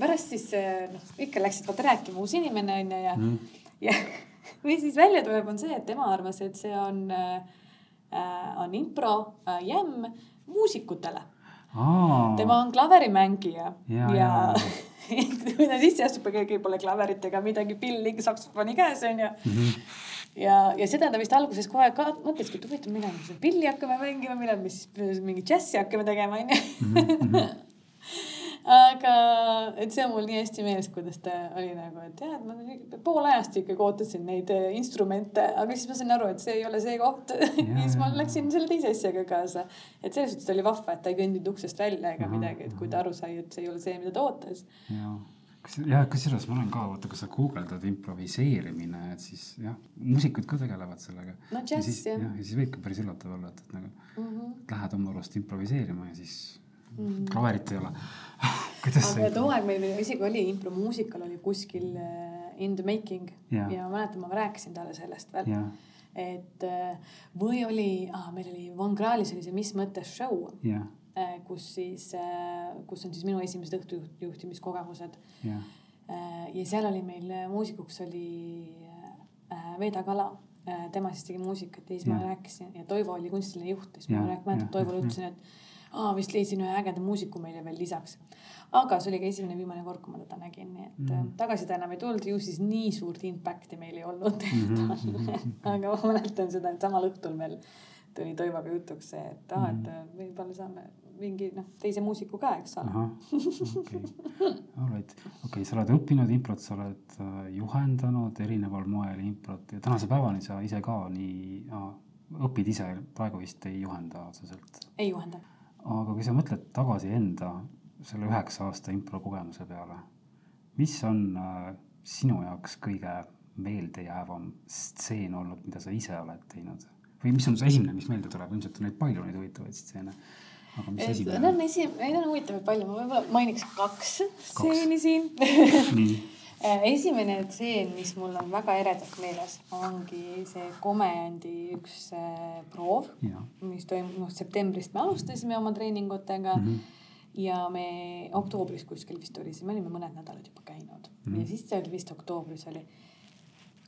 pärast siis noh, ikka läksid vaata rääkima, uus inimene onju ja mm, ja või siis välja tuleb, on see, et tema arvas, et see on äh,, on impro äh, jämm muusikutele Aa. tema on klaverimängija ja, ja, ja. kui ta sisse astub, keegi pole klaverit ega midagi, pilli, saksofoni käes onju mm. -hmm. ja, ja seda ta vist alguses kohe ka mõtleski, et huvitav, millal me seda pilli hakkame mängima, millal me siis mingi džässi hakkame tegema onju. Aga, et see on mul nii hästi meeles, kuidas ta oli nagu, et jah, et ma pool ajast ikkagi ootasin neid äh, instrumente, aga siis ma sain aru, et see ei ole see koht. ja siis ma läksin selle teise asjaga kaasa. et selles suhtes oli vahva, et ta ei kõndinud uksest välja ega midagi, et kui ta aru sai, et see ei ole see, mida ta ootas. kas jah, kusjuures ma olen ka, vaata, kui sa guugeldad improviseerimine, et siis jah, muusikud ka tegelevad sellega. no džäss jah. ja siis võib ka päris üllatav olla, et, et nagu mm -hmm. lähed oma arust improviseerima ja siis mm. klaverit ei ole aga too aeg meil isegi oli impromuusikal oli kuskil uh, in the making ja, ja ma mäletan, ma rääkisin talle sellest veel. et uh, või oli ah,, meil oli Von Krahlis oli see Mis mõttes show. Uh, kus siis kus on siis minu esimesed õhtujuhtimiskogemused. ja seal oli meil muusikuks oli Veeda Kala tema siis tegi muusikat ja siis ja. ma rääkisin ja Toivo oli kunstiline juht ja siis ma mäletan, Toivole ütlesin, et aa, vist leidsin ühe ägeda muusiku meile veel lisaks. aga see oli ka esimene viimane kord, kui ma teda nägin, nii et mm. tagasiside enam ei tulnud, ju siis nii suurt impact'i meil ei olnud mm. -hmm. aga ma mäletan seda, et samal õhtul meil tuli Toivoga jutuks see, et aa, et mhm. võib-olla saame mingi noh, teise muusiku ka, eks ole. okei, alright, okei, sa oled õppinud improt, sa oled äh, juhendanud erineval moel improt ja tänase päevani sa ise ka nii äh, õpid ise, praegu vist ei juhenda otseselt? ei juhenda aga kui sa mõtled tagasi enda selle üheksa aasta impro kogemuse peale, mis on äh, sinu jaoks kõige meeldejäävam stseen olnud, mida sa ise oled teinud? või mis on see esimene, mis meelde tuleb, ilmselt on neid palju neid huvitavaid stseene. aga mis esimene? Neid on esi-, neid on huvitavaid palju, ma võib-olla mainiks kaks stseeni siin esimene tseen, mis mul on väga eredalt meeles, ongi see komedi üks äh, proov, mis toimub, noh septembrist me alustasime oma treeningutega mm. -hmm ja me oktoobris kuskil vist oli, siis me olime mõned nädalad juba käinud mm -hmm. ja siis see oli vist oktoobris oli,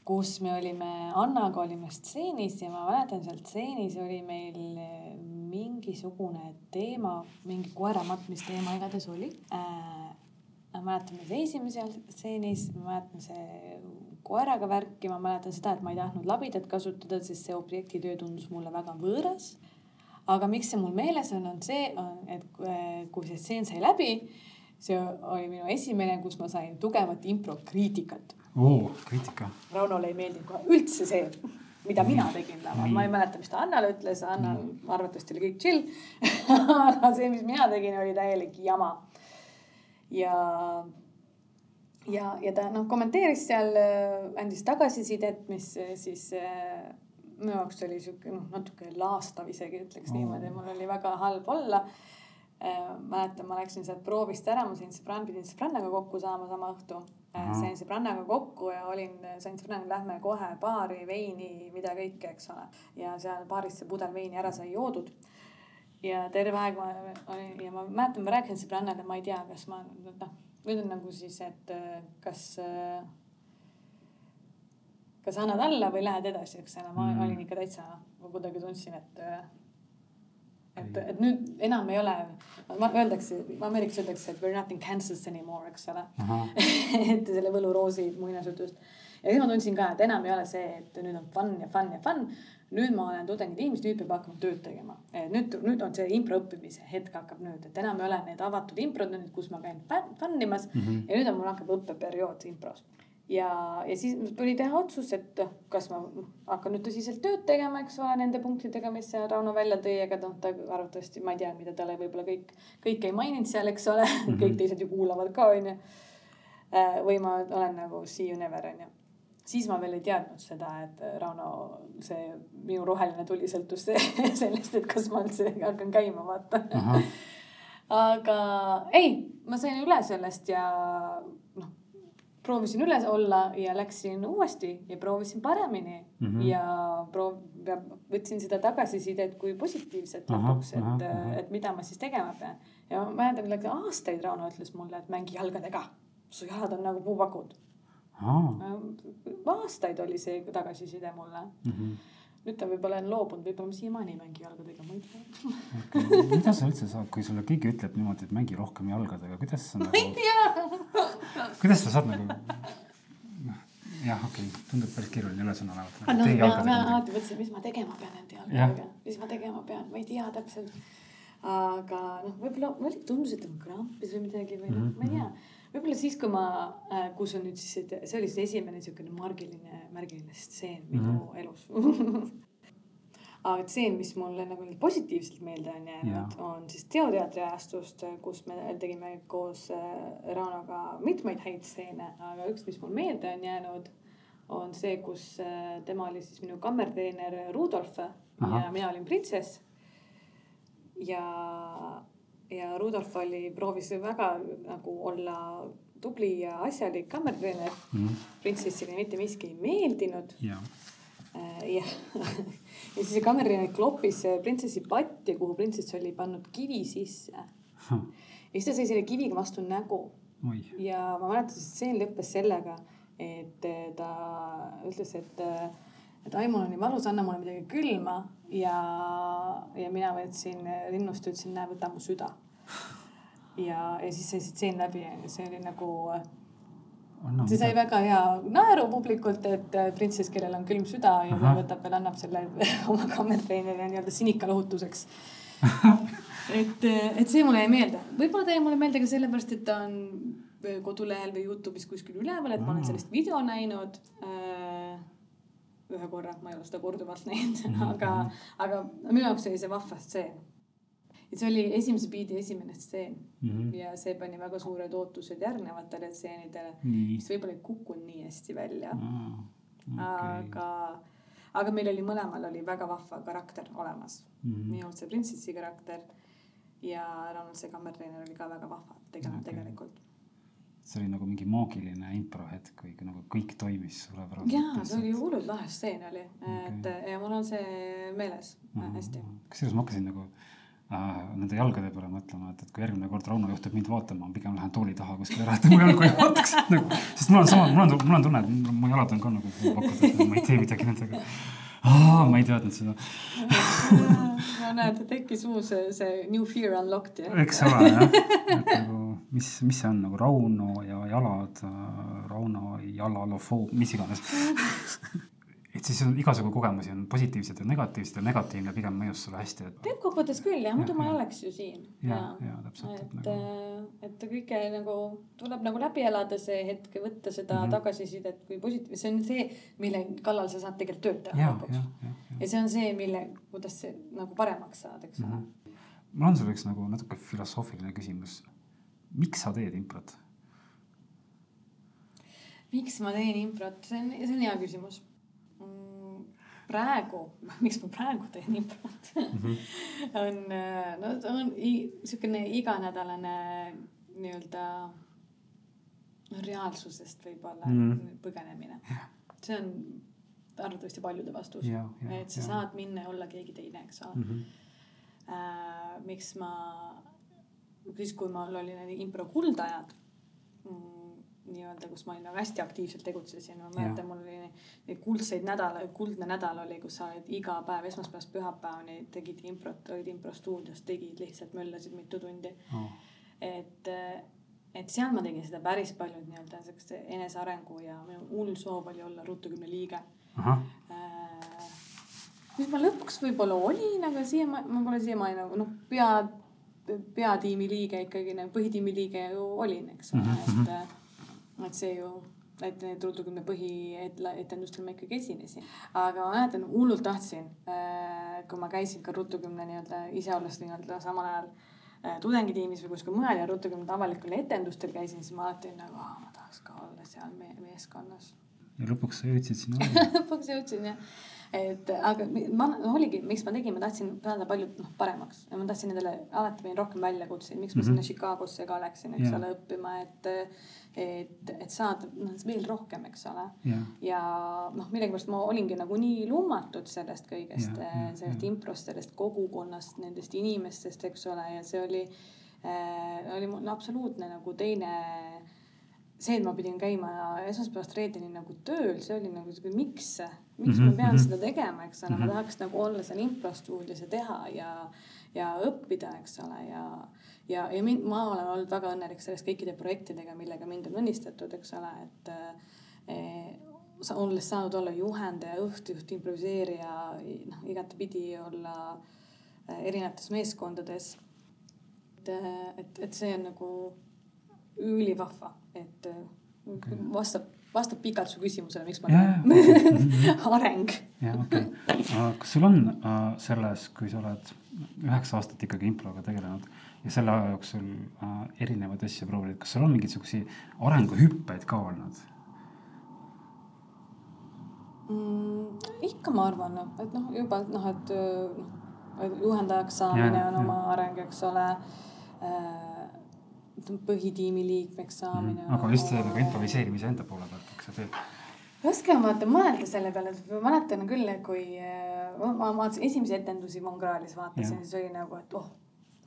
kus me olime Annaga olime stseenis ja ma mäletan seal stseenis oli meil äh, mingisugune teema, mingi koera matmisteema igatahes oli äh, ma mäletan, me seisime seal stseenis, ma mäletan see koeraga värki, ma mäletan seda, et ma ei tahtnud labidat kasutada, sest see objektitöö tundus mulle väga võõras. aga miks see mul meeles on, on see, et kui see stseen sai läbi, see oli minu esimene, kus ma sain tugevat improkriitikat. oo, kriitika. Raunole ei meeldinud kohe üldse see mida mina tegin laval, ma ei mäleta, mis ta Annale ütles, Annal arvatavasti oli kõik chill. Aga see, mis mina tegin, oli täielik jama ja, ja, ja ta noh, kommenteeris seal, andis tagasisidet, mis siis äh, minu jaoks oli sihuke noh, natuke laastav isegi ütleks mm. niimoodi, mul oli väga halb olla äh,. mäletan, ma läksin sealt proovist ära, ma sain sõbrann, pidin sõbrannaga kokku saama sama õhtu äh,. sain sõbrannaga kokku ja olin, sain sõbrannaga, lähme kohe baari, veini, mida kõike, eks ole. ja seal baaris see pudel veini ära sai joodud ja terve aeg ma olin ja ma mäletan, ma rääkisin sõbrannale, ma ei tea, kas ma noh, nüüd on nagu siis, et äh, kas, äh, kas annad alla või lähed edasi, eks ole, ma mm. olin ikka täitsa, ma kuidagi tundsin, et äh, et, et nüüd enam ei ole, öeldakse, Ameerikas öeldakse, et we are not in Kansas anymore, eks ole et selle võluroosi muinasjutust. ja siis ma tundsin ka, et enam ei ole see, et nüüd on fun ja fun ja fun, nüüd ma olen tudengitiimis, nüüd peab hakkama tööd tegema. nüüd, nüüd on see impro õppimise hetk hakkab nüüd, et enam ei ole need avatud improd, kus ma käin fänn imas mm -hmm. ja nüüd on mul hakkab õppeperiood impros. ja, ja siis tuli teha otsus, et kas ma hakkan nüüd tõsiselt tööd tegema, eks ole, nende punktidega, mis Rauno välja tõi, ega noh, ta arvatavasti, ma ei tea, mida talle võib-olla kõik, kõike ei maininud seal, eks ole kõik teised ju kuulavad ka, onju. Äh, või ma olen nagu see you never, onju siis ma veel ei teadnud seda, et äh, Rauno, see minu roheline tuli sõltus sellest, et kas ma üldse hakkan käima, vaata. aga ei, ma sain üle sellest ja noh, proovisin üle olla ja läksin uuesti ja proovisin paremini mm -hmm. ja proov-, võtsin seda tagasisidet kui positiivset lõpuks, et, et mida ma siis tegema pean. ja ma mäletan, aastaid Rauno ütles mulle, et mängi jalgadega, su jalad on nagu puupakud aastaid oli see tagasiside mulle mm. -hmm. nüüd ta võib-olla on loobunud, võib-olla ma siiamaani ei mängi jalgadega, ma ei tea okay.. mida sa üldse saad, kui sulle keegi ütleb niimoodi, et mängi rohkem jalgadega, kuidas sa nagu. ma ei tea. kuidas sa saad nagu jah, okei okay., tundub päris keeruline ülesõna olevat. no ma, ma alati mõtlesin, mis ma tegema pean nende jalgadega, mis ma tegema pean, ma ei tea täpselt aga noh, võib-olla mulle tundus, et ta krampis või midagi või noh Mhm, ma ei tea. Võib-olla siis, kui ma äh,, kus on nüüd siis, see oli siis esimene niisugune margiline, märgiline stseen minu Mhm. elus aga tseen, mis mulle nagu positiivselt meelde on jäänud, on siis Teoteatri ajastust, kus me tegime koos äh, Raunoga mitmeid häid stseene, aga üks, mis mul meelde on jäänud, on see, kus äh, tema oli siis minu kammertreener Rudolf Ahah. ja mina olin printsess. ja, ja Rudolf oli, proovis väga nagu olla tubli ja asjalik kammertreener. printsessile mitte miski ei meeldinud. Ja, Äh, jah, ja siis see kammertreener kloppis äh, printsessi patti, kuhu printsess oli pannud kivi sisse. ja siis ta sai selle kiviga vastu nägu. Ja ma mäletan, see stseen lõppes sellega, et äh, ta ütles, et, et ai, mul on nii valus, anna mulle midagi külma ja, ja mina võtsin rinnust, ütlesin, näe, võta mu süda. ja, ja siis sai see stseen läbi see oli nagu anna see sai väga hea naeru publikult, et äh, printsess, kellel on külm süda ja ta Ahah. võtab veel, annab selle oma kammertreenerile nii-öelda sinika lohutuseks. et, et see mulle jäi meelde, võib-olla ta jäi mulle meelde ka sellepärast, et ta on äh, kodulehel või Youtube'is kuskil üleval, et ma olen sellest video näinud äh, ühe korra, ma ei ole seda korduvalt näinud, Mhm, aga, aga minu jaoks oli see vahva stseen. et see oli esimese biidi esimene stseen Mhm. ja see pani väga suured ootused järgnevatele stseenidele, nii, mis võib-olla ei kukkunud nii hästi välja. okei, aga, aga meil oli mõlemal oli väga vahva karakter olemas. Mhm. minul see printsessi karakter ja Ronald see kammertreener oli ka väga vahva tegelane okay. tegelikult. See oli nagu mingi maagiline improhetk, kui nagu kõik toimis suurepäraselt. jaa, see oli hullult lahe stseen oli, et ja mul on see meeles Mhm. hästi. kusjuures ma hakkasin nagu äh, nende jalgade peale mõtlema, et, et kui järgmine kord Rauno juhtub mind vaatama, ma pigem lähen tooli taha kuskile ära, et mu jalgu ei vaataks nagu, sest mul on sama, mul on, mul on tunne, et mu jalad on ka nagu puupakud, ma ei tee midagi nendega. ma ei teadnud seda, no näed, tekkis uus see, new fear unlocked eks ole jah, et nagu mis, mis see on nagu Rauno ja jalad, Rauno jalalofoob, mis iganes. et siis on igasugu kogemusi on positiivsed ja negatiivsed ja negatiivne pigem mõjus sulle hästi, et teeb kokkuvõttes küll jah, muidu Jah, ma ei oleks ju siin. ja, ja täpselt, et et nagu, et kõike nagu tuleb nagu läbi elada see hetk ja võtta seda mm. -hmm. tagasisidet kui positiivne, see on see, mille kallal sa saad tegelikult tööd teha ja, lõpuks ja, ja, ja. ja see on see, mille, kuidas see nagu paremaks saad, eks ole mm. Mhm. mul on sulle üks nagu natuke filosoofiline küsimus. Miks sa teed improt? -hmm. miks ma teen improt, see on, see on hea küsimus. praegu, miks ma praegu teen improt on, no ta on i- siukene iganädalane nii-öelda no, reaalsusest võib-olla mm. põgenemine. see on arvatavasti paljude vastus. et sa ja. saad minna ja olla keegi teine, eks ole Mhm. äh,. miks ma, siis kui mul oli need impro kuldajad mm, nii-öelda, kus ma olin nagu hästi aktiivselt tegutsesin, ma mäletan, mul oli neid kuldseid nädala, kuldne nädal oli, kus sa olid iga päev esmaspäevast pühapäevani tegid improt, olid improstuudios, tegid lihtsalt möllasid mitu tundi. Oh. et, et seal ma tegin seda päris palju nii-öelda siukest enesearengu ja minu hull soov oli olla ruutukümne liige ahah, Äh, mis ma lõpuks võib-olla olin, aga siia ma, ma pole siiamaani nagu noh, pea, peatiimi liige ikkagi nagu põhitiimi liige ju olin, eks ole mm, Mhm, -hmm. et, et see ju, et ruutukümne põhietendustel ma ikkagi esinesin. aga ma mäletan, hullult tahtsin, kui ma käisin ka ruutukümne nii-öelda ise olles nii-öelda samal ajal äh, tudengitiimis või kuskil mujal ja ruutukümne avalikul etendustel käisin, siis ma alati nagu, ma tahaks ka olla seal meie meeskonnas ja lõpuks sa jõudsid sinna lõpuks jõudsin jah, et aga ma no, oligi, miks ma tegin, ma tahtsin saada palju noh paremaks ja ma tahtsin endale alati panin rohkem väljakutseid, miks ma Mhm. sinna Chicagosse ka läksin, eks Jaa. ole, õppima, et, et, et saada noh veel rohkem, eks ole. ja, ja noh, millegipärast ma olingi nagu nii lummatud sellest kõigest jaa, sellest jaa. improst, sellest kogukonnast, nendest inimestest, eks ole, ja see oli äh,, oli mul absoluutne nagu teine see, et ma pidin käima esmaspäevast reedeni nagu tööl, see oli nagu siuke, miks, miks Mhm, ma pean mhm. seda tegema, eks ole, ma Mhm. tahaks nagu olla seal improstuudios ja teha ja, ja õppida, eks ole, ja, ja, ja mind, ma olen olnud väga õnnelik sellest kõikide projektidega, millega mind on õnnistatud, eks ole, et eh, olles saanud olla juhendaja, õhtujuht, improviseerija, noh, igatepidi olla eh, erinevates meeskondades et, et, et see on nagu ülivahva, et okay. vastab, vastab pikalt su küsimusele, miks ma teen areng. jah, okei kas sul on äh, selles, kui sa oled üheksa aastat ikkagi improga tegelenud ja selle aja jooksul äh, erinevaid asju proovinud, kas sul on mingeid siukseid arenguhüppeid ka olnud? mm,? ikka ma arvan, et noh, juba noh, et noh, juhendajaks saamine ja, on oma ja. areng, eks ole äh, põhitiimi liikmeks saamine mm,. aga just selle improviseerimise enda poole pealt, eks sa teed? raske on vaata mõelda selle peale, et ma mäletan küll, kui äh, ma vaatasin esimesi etendusi Mongraalis vaatasin, siis oli nagu, et oh,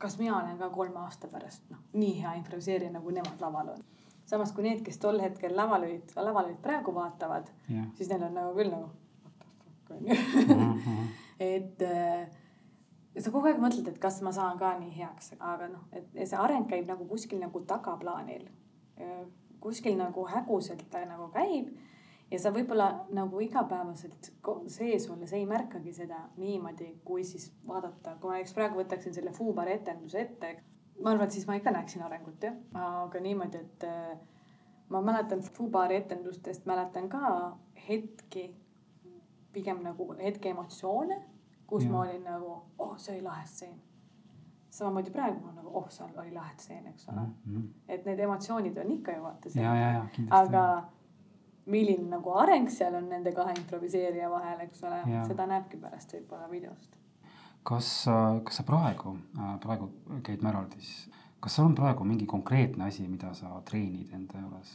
kas mina olen ka kolme aasta pärast noh, nii hea improviseerija nagu nemad laval on samas kui need, kes tol hetkel laval olid, laval olid praegu vaatavad yeah., siis neil on nagu küll nagu onju. Mhm. et äh, sa kogu aeg mõtled, et kas ma saan ka nii heaks, aga noh, et see areng käib nagu kuskil nagu tagaplaanil. kuskil nagu häguselt ta nagu käib ja sa võib-olla nagu igapäevaselt sees olles ei märkagi seda niimoodi, kui siis vaadata, kui ma näiteks praegu võtaksin selle Fuubari etenduse ette ma arvan, et siis ma ikka näeksin arengut jah, aga niimoodi, et äh, ma mäletan Fubaari etendustest, mäletan ka hetki, pigem nagu hetke emotsioone, kus ja. ma olin nagu, oh, see oli lahe stseen. samamoodi praegu ma nagu, oh, seal oli lahe stseen, eks ole mm. -hmm. et need emotsioonid on ikka ju vaata seal. aga milline nagu areng seal on nende kahe improviseerija vahel, eks ole, seda näebki pärast võib-olla videost kas, kas sa praegu, praegu käid Märaldis, kas on praegu mingi konkreetne asi, mida sa treenid enda juures?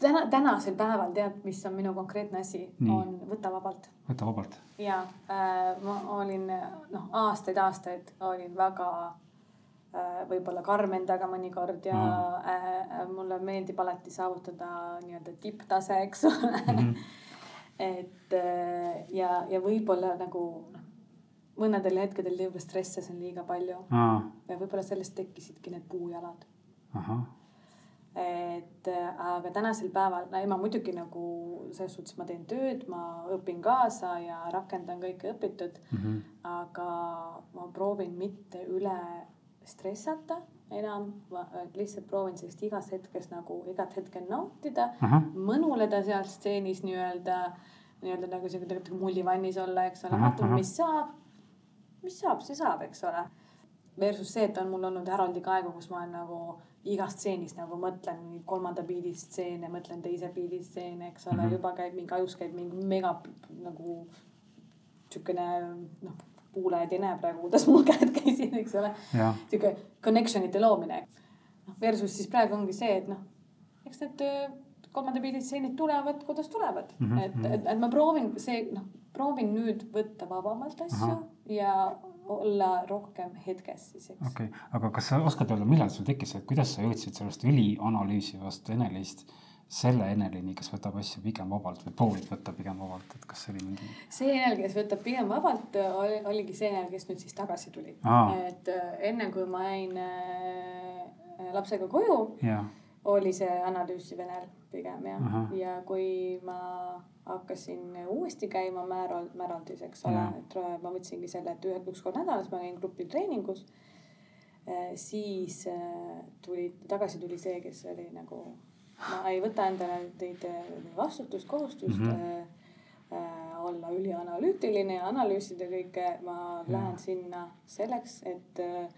Täna, tänasel päeval tead, mis on minu konkreetne asi, on võta vabalt. võta vabalt. ja äh, ma olin noh, aastaid-aastaid olin väga äh, võib-olla karm endaga mõnikord ja mm. äh, mulle meeldib alati saavutada nii-öelda tipptase, eks ole mm. -hmm et äh, ja, ja võib-olla nagu noh, mõnedel hetkedel võib-olla stressasin liiga palju. ja võib-olla sellest tekkisidki need puujalad. Et äh, aga tänasel päeval, no ei ma muidugi nagu selles suhtes ma teen tööd, ma õpin kaasa ja rakendan kõike õpitud mm. -hmm. aga ma proovin mitte üle stressata enam, lihtsalt proovin sellist igas hetkes nagu igat hetke nautida, mõnuleda seal stseenis nii-öelda, nii-öelda nagu tegelikult mullivannis olla, eks ole, vaatame, mis saab. mis saab, see saab, eks ole. Versus see, et on mul olnud häraldiga aegu, kus ma olen nagu igas stseenis nagu mõtlen kolmanda biidi stseene, mõtlen teise biidi stseene, eks ole mm, -hmm. juba käib mingi ajus käib mingi mega nagu siukene noh kuulajad ei näe praegu, kuidas mul käed käisid, eks ole. sihuke connection ite loomine. noh, versus siis praegu ongi see, et noh, eks need äh, kolmanda pildi stseenid tulevad, kuidas tulevad mm. -hmm. et, mhm. et, et ma proovin see, noh, proovin nüüd võtta vabamalt asju Aha. ja olla rohkem hetkes siis, eks. okei okay., aga kas sa oskad öelda, millal sul tekkis, et kuidas sa jõudsid sellest ülianalüüsivast Enelist selle Enelini, kes võtab asju pigem vabalt või proovib võtta pigem vabalt, et kas see oli mingi? see Enel, kes võtab pigem vabalt, oli, oligi see Enel, kes nüüd siis tagasi tuli. et äh, enne kui ma jäin äh, lapsega koju, oli see analüüsiv Enel pigem jah. ja kui ma hakkasin uuesti käima Määrol, Määraldis, eks ole, et ma võtsingi selle, et ühe, üks kord nädalas ma käin grupitreeningus. Äh, siis tuli, tagasi tuli see, kes oli nagu ma ei võta endale teid vastutust, kohustust mm -hmm. äh, olla ülianalüütiline ja analüüsida kõike. ma ja. lähen sinna selleks, et äh,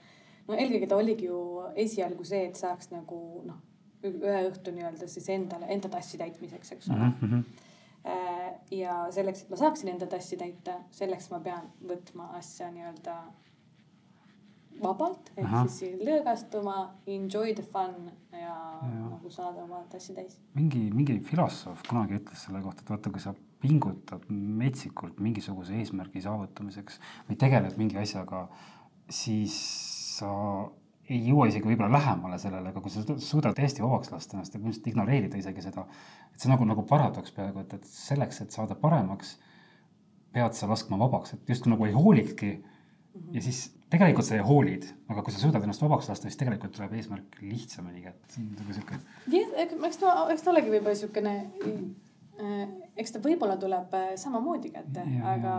no eelkõige ta oligi ju esialgu see, et saaks nagu noh, ühe õhtu nii-öelda siis endale, enda tassi täitmiseks, eks ole mm. -hmm. ja selleks, et ma saaksin enda tassi täita, selleks ma pean võtma asja nii-öelda vabalt ehk siis lõõgastuma, enjoy the fun ja, ja. nagu saada oma tassi täis. mingi, mingi filosoof kunagi ütles selle kohta, et vaata, kui sa pingutad metsikult mingisuguse eesmärgi saavutamiseks või tegeled mingi asjaga, siis sa ei jõua isegi võib-olla lähemale sellele, aga kui sa suudad täiesti vabaks lasta ennast ja põhimõtteliselt ignoreerida isegi seda, et see nagu, nagu paradoks peaaegu, et, et selleks, et saada paremaks, pead sa laskma vabaks, et justkui nagu ei hoolikski mm. -hmm. ja siis tegelikult sa hoolid, aga kui sa suudad ennast vabaks lasta, siis tegelikult tuleb eesmärk lihtsamini kätte, see on nagu sihuke. eks ta, eks ta olegi võib-olla siukene, äh, eks ta võib-olla tuleb äh, samamoodi kätte, aga,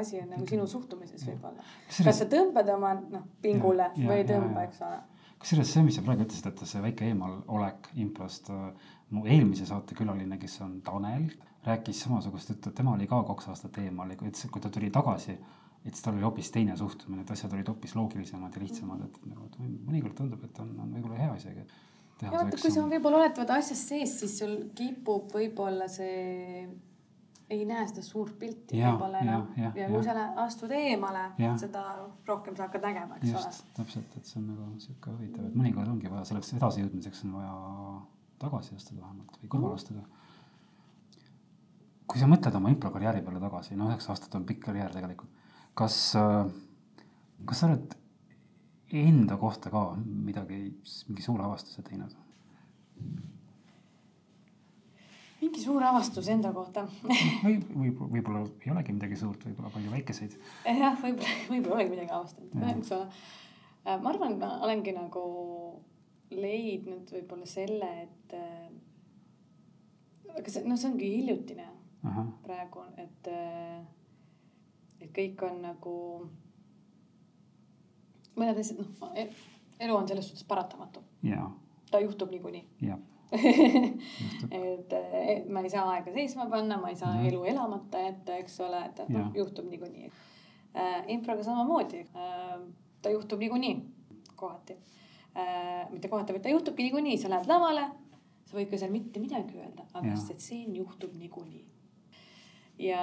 asi on nagu sinu suhtumises võib-olla. Kas sa tõmbad oma noh pingule Ja, või ei tõmba, eks ole. kusjuures see, mis sa praegu ütlesid, et see väike eemalolek improst, mu eelmise saate külaline, kes on Tanel, rääkis samasugust juttu, et tema oli ka kaks aastat eemal ja kui ütles, et kui ta tuli tagasi, et siis tal oli hoopis teine suhtumine, et asjad olid hoopis loogilisemad ja lihtsamad, et nagu mõnikord tundub, et on, on võib-olla hea isegi. ja vaata, kui sa võib-olla oled vaata asjas sees, siis sul kipub võib-olla see, ei näe seda suurt pilti võib-olla enam ja, ja, ja kui sa astud eemale seda rohkem sa hakkad nägema, eks ole just, täpselt, et see on nagu sihuke huvitav, et mõnikord ongi vaja selleks edasijõudmiseks on vaja tagasi astuda vähemalt või kõrvale astuda. kui sa mõtled oma improkarjääri peale tagasi, no üheksa aastat on pikk karjäär tegelikult. kas, kas sa oled enda kohta ka midagi, mingi suure avastuse teinud? Mingi suur avastus enda kohta. või, või võib-olla ei olegi midagi suurt, võib-olla palju väikeseid. jah, võib-olla, võib-olla olegi midagi avastanud Jah., eks ole. ma arvan, ma olengi nagu leidnud võib-olla selle, et äh, aga see, noh, see ongi hiljutine ahah, praegu, et, et kõik on nagu, mõned asjad, noh, elu on selles suhtes paratamatu, ta juhtub niikuinii. ja, et eh, ma ei saa aega seisma panna, ma ei saa Mhm. elu elamata jätta, eks ole, et noh juhtub niikuinii äh,. improga samamoodi äh,, ta juhtub niikuinii kohati äh,. mitte kohati, vaid ta juhtubki niikuinii, sa lähed lavale, sa võid ka seal mitte midagi öelda, aga see tseen juhtub niikuinii. ja,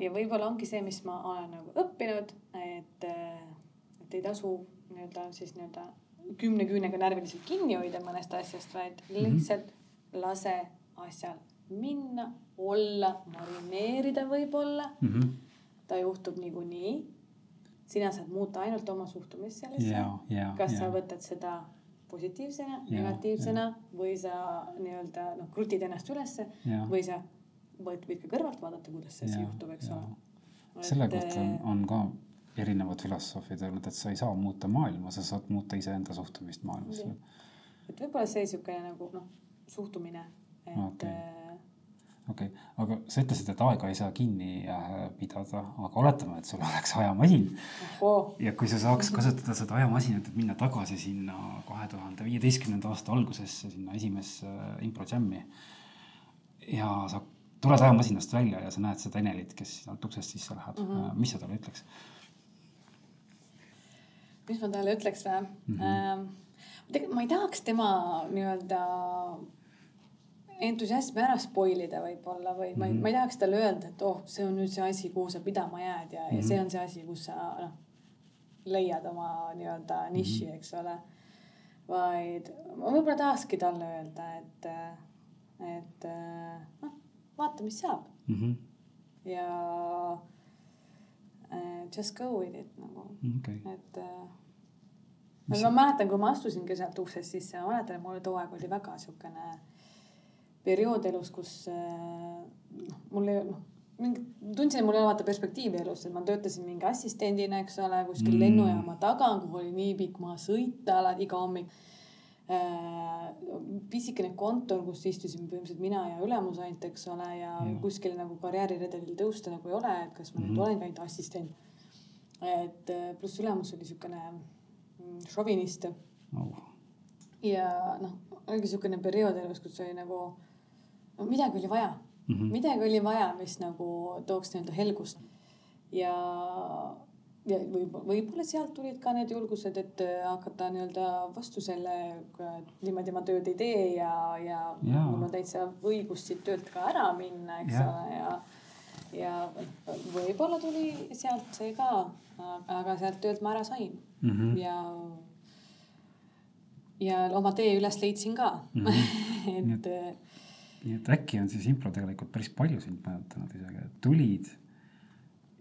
ja võib-olla ongi see, mis ma olen nagu õppinud, et, et ei tasu nii-öelda siis nii-öelda kümne küünega närviliselt kinni hoida mõnest asjast, vaid lihtsalt lase asjal minna, olla, marineerida võib-olla, Mhm. ta juhtub niikuinii. sina saad muuta ainult oma suhtumist sellesse ja, ja, kas sa ja, võtad seda positiivsena, Ja, negatiivsena või sa nii-öelda noh, krutid ennast ülesse ja. või sa võid, võid ka kõrvalt vaadata, kuidas see asi juhtub, eks ole. selle kohta on, on ka erinevad filosoofid öelnud, et sa ei saa muuta maailma, sa saad muuta iseenda suhtumist maailmasse et võib-olla see niisugune nagu noh, suhtumine, et Okei. äh, okei okay., aga sa ütlesid, et aega ei saa kinni äh, pidada, aga oletame, et sul oleks ajamasin ja kui sa saaks kasutada seda ajamasinat, et minna tagasi sinna kahe tuhande viieteistkümnenda aasta algusesse, sinna esimesse äh, impro jam'i. ja sa tuled ajamasinast välja ja sa näed seda Enelit, kes sealt uksest sisse läheb mm, -hmm. mis sa talle ütleks? Mis ma talle ütleks või Mhm. mm? -hmm. tegelikult ma ei tahaks tema nii-öelda entusiasmi ära spoil ida võib-olla või ma ei, Mhm. ma ei tahaks talle öelda, et oh, see on nüüd see asi, kuhu sa pidama jääd ja mm, -hmm. Mhm. ja see on see asi, kus sa noh, leiad oma nii-öelda niši, Mhm. eks ole. vaid ma võib-olla tahakski talle öelda, et, et noh, vaata, mis saab Mhm. ja äh, just go with it okei, et äh, Mis ma mäletan, kui ma astusin ka sealt uksest sisse, ma mäletan, et mul too aeg oli väga siukene periood elus, kus äh, noh, mul ei noh, mingi, tundsin, et mul ei ole vaata perspektiivi elus, et ma töötasin mingi assistendina, eks ole, kuskil Mm. lennujaama taga, kuhu oli nii pikk maa sõita alati iga hommik äh,. pisikene kontor, kus istusime põhimõtteliselt mina ja ülemus ainult, eks ole, ja Jah. kuskil nagu karjääriredelil tõusta nagu ei ole, et kas ma mm -hmm. Mhm. nüüd olengi ainult assistent. Et äh, pluss ülemus oli siukene mm, šovinist oh. ja noh, oligi siukene periood elus, kus oli nagu, no midagi oli vaja mm. -hmm. midagi oli vaja, mis nagu tooks nii-öelda helgust. ja, ja võib-olla, võib-olla sealt tulid ka need julgused, et äh, hakata nii-öelda vastu selle, et niimoodi ma tööd ei tee ja, ja, ja mul on täitsa õigus siit töölt ka ära minna, eks Jah. ole, ja ja võib-olla tuli sealt see ka, aga sealt töölt ma ära sain mm. -hmm. ja, ja oma tee üles leidsin ka mm. -hmm. et äh, nii et äkki on siis impro tegelikult päris palju sind mõjutanud isegi, et tulid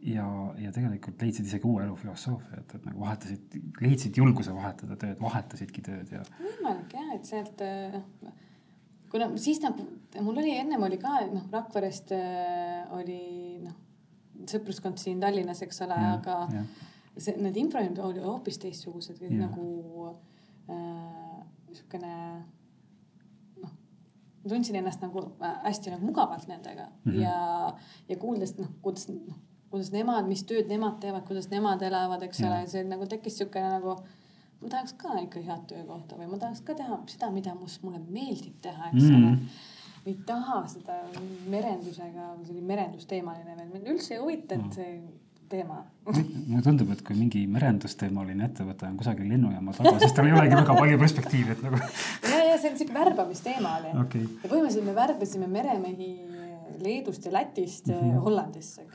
ja, ja tegelikult leidsid isegi uue elu filosoofia, et, et nagu vahetasid, leidsid julguse vahetada tööd, vahetasidki tööd ja võimalik jah, et sealt äh, kuna siis nagu mul oli ennem oli ka noh, Rakverest äh, oli noh sõpruskond siin Tallinnas, eks ole, aga ja. see, need infrajuhid olid hoopis teistsugused, nagu äh, niisugune noh, tundsin ennast nagu äh, hästi nagu mugavalt nendega mm. -hmm. ja, ja kuuldes noh, kuidas noh kuidas nemad, mis tööd nemad teevad, kuidas nemad elavad, eks ole, see nagu tekkis siukene nagu ma tahaks ka ikka head töökohta või ma tahaks ka teha seda, mida mus, mulle meeldib teha, eks ole mm. -hmm ei taha seda merendusega, see oli merendusteemaline veel, mind üldse ei huvitanud mm. see teema mulle tundub, et kui mingi merendusteemaline ettevõte on kusagil lennujaama taga, siis tal ei olegi väga palju perspektiivi, et nagu. ja, ja see on siuke värbamisteema oli okay.. ja põhimõtteliselt me värbasime meremehi Leedust ja Lätist mm -hmm. Hollandisse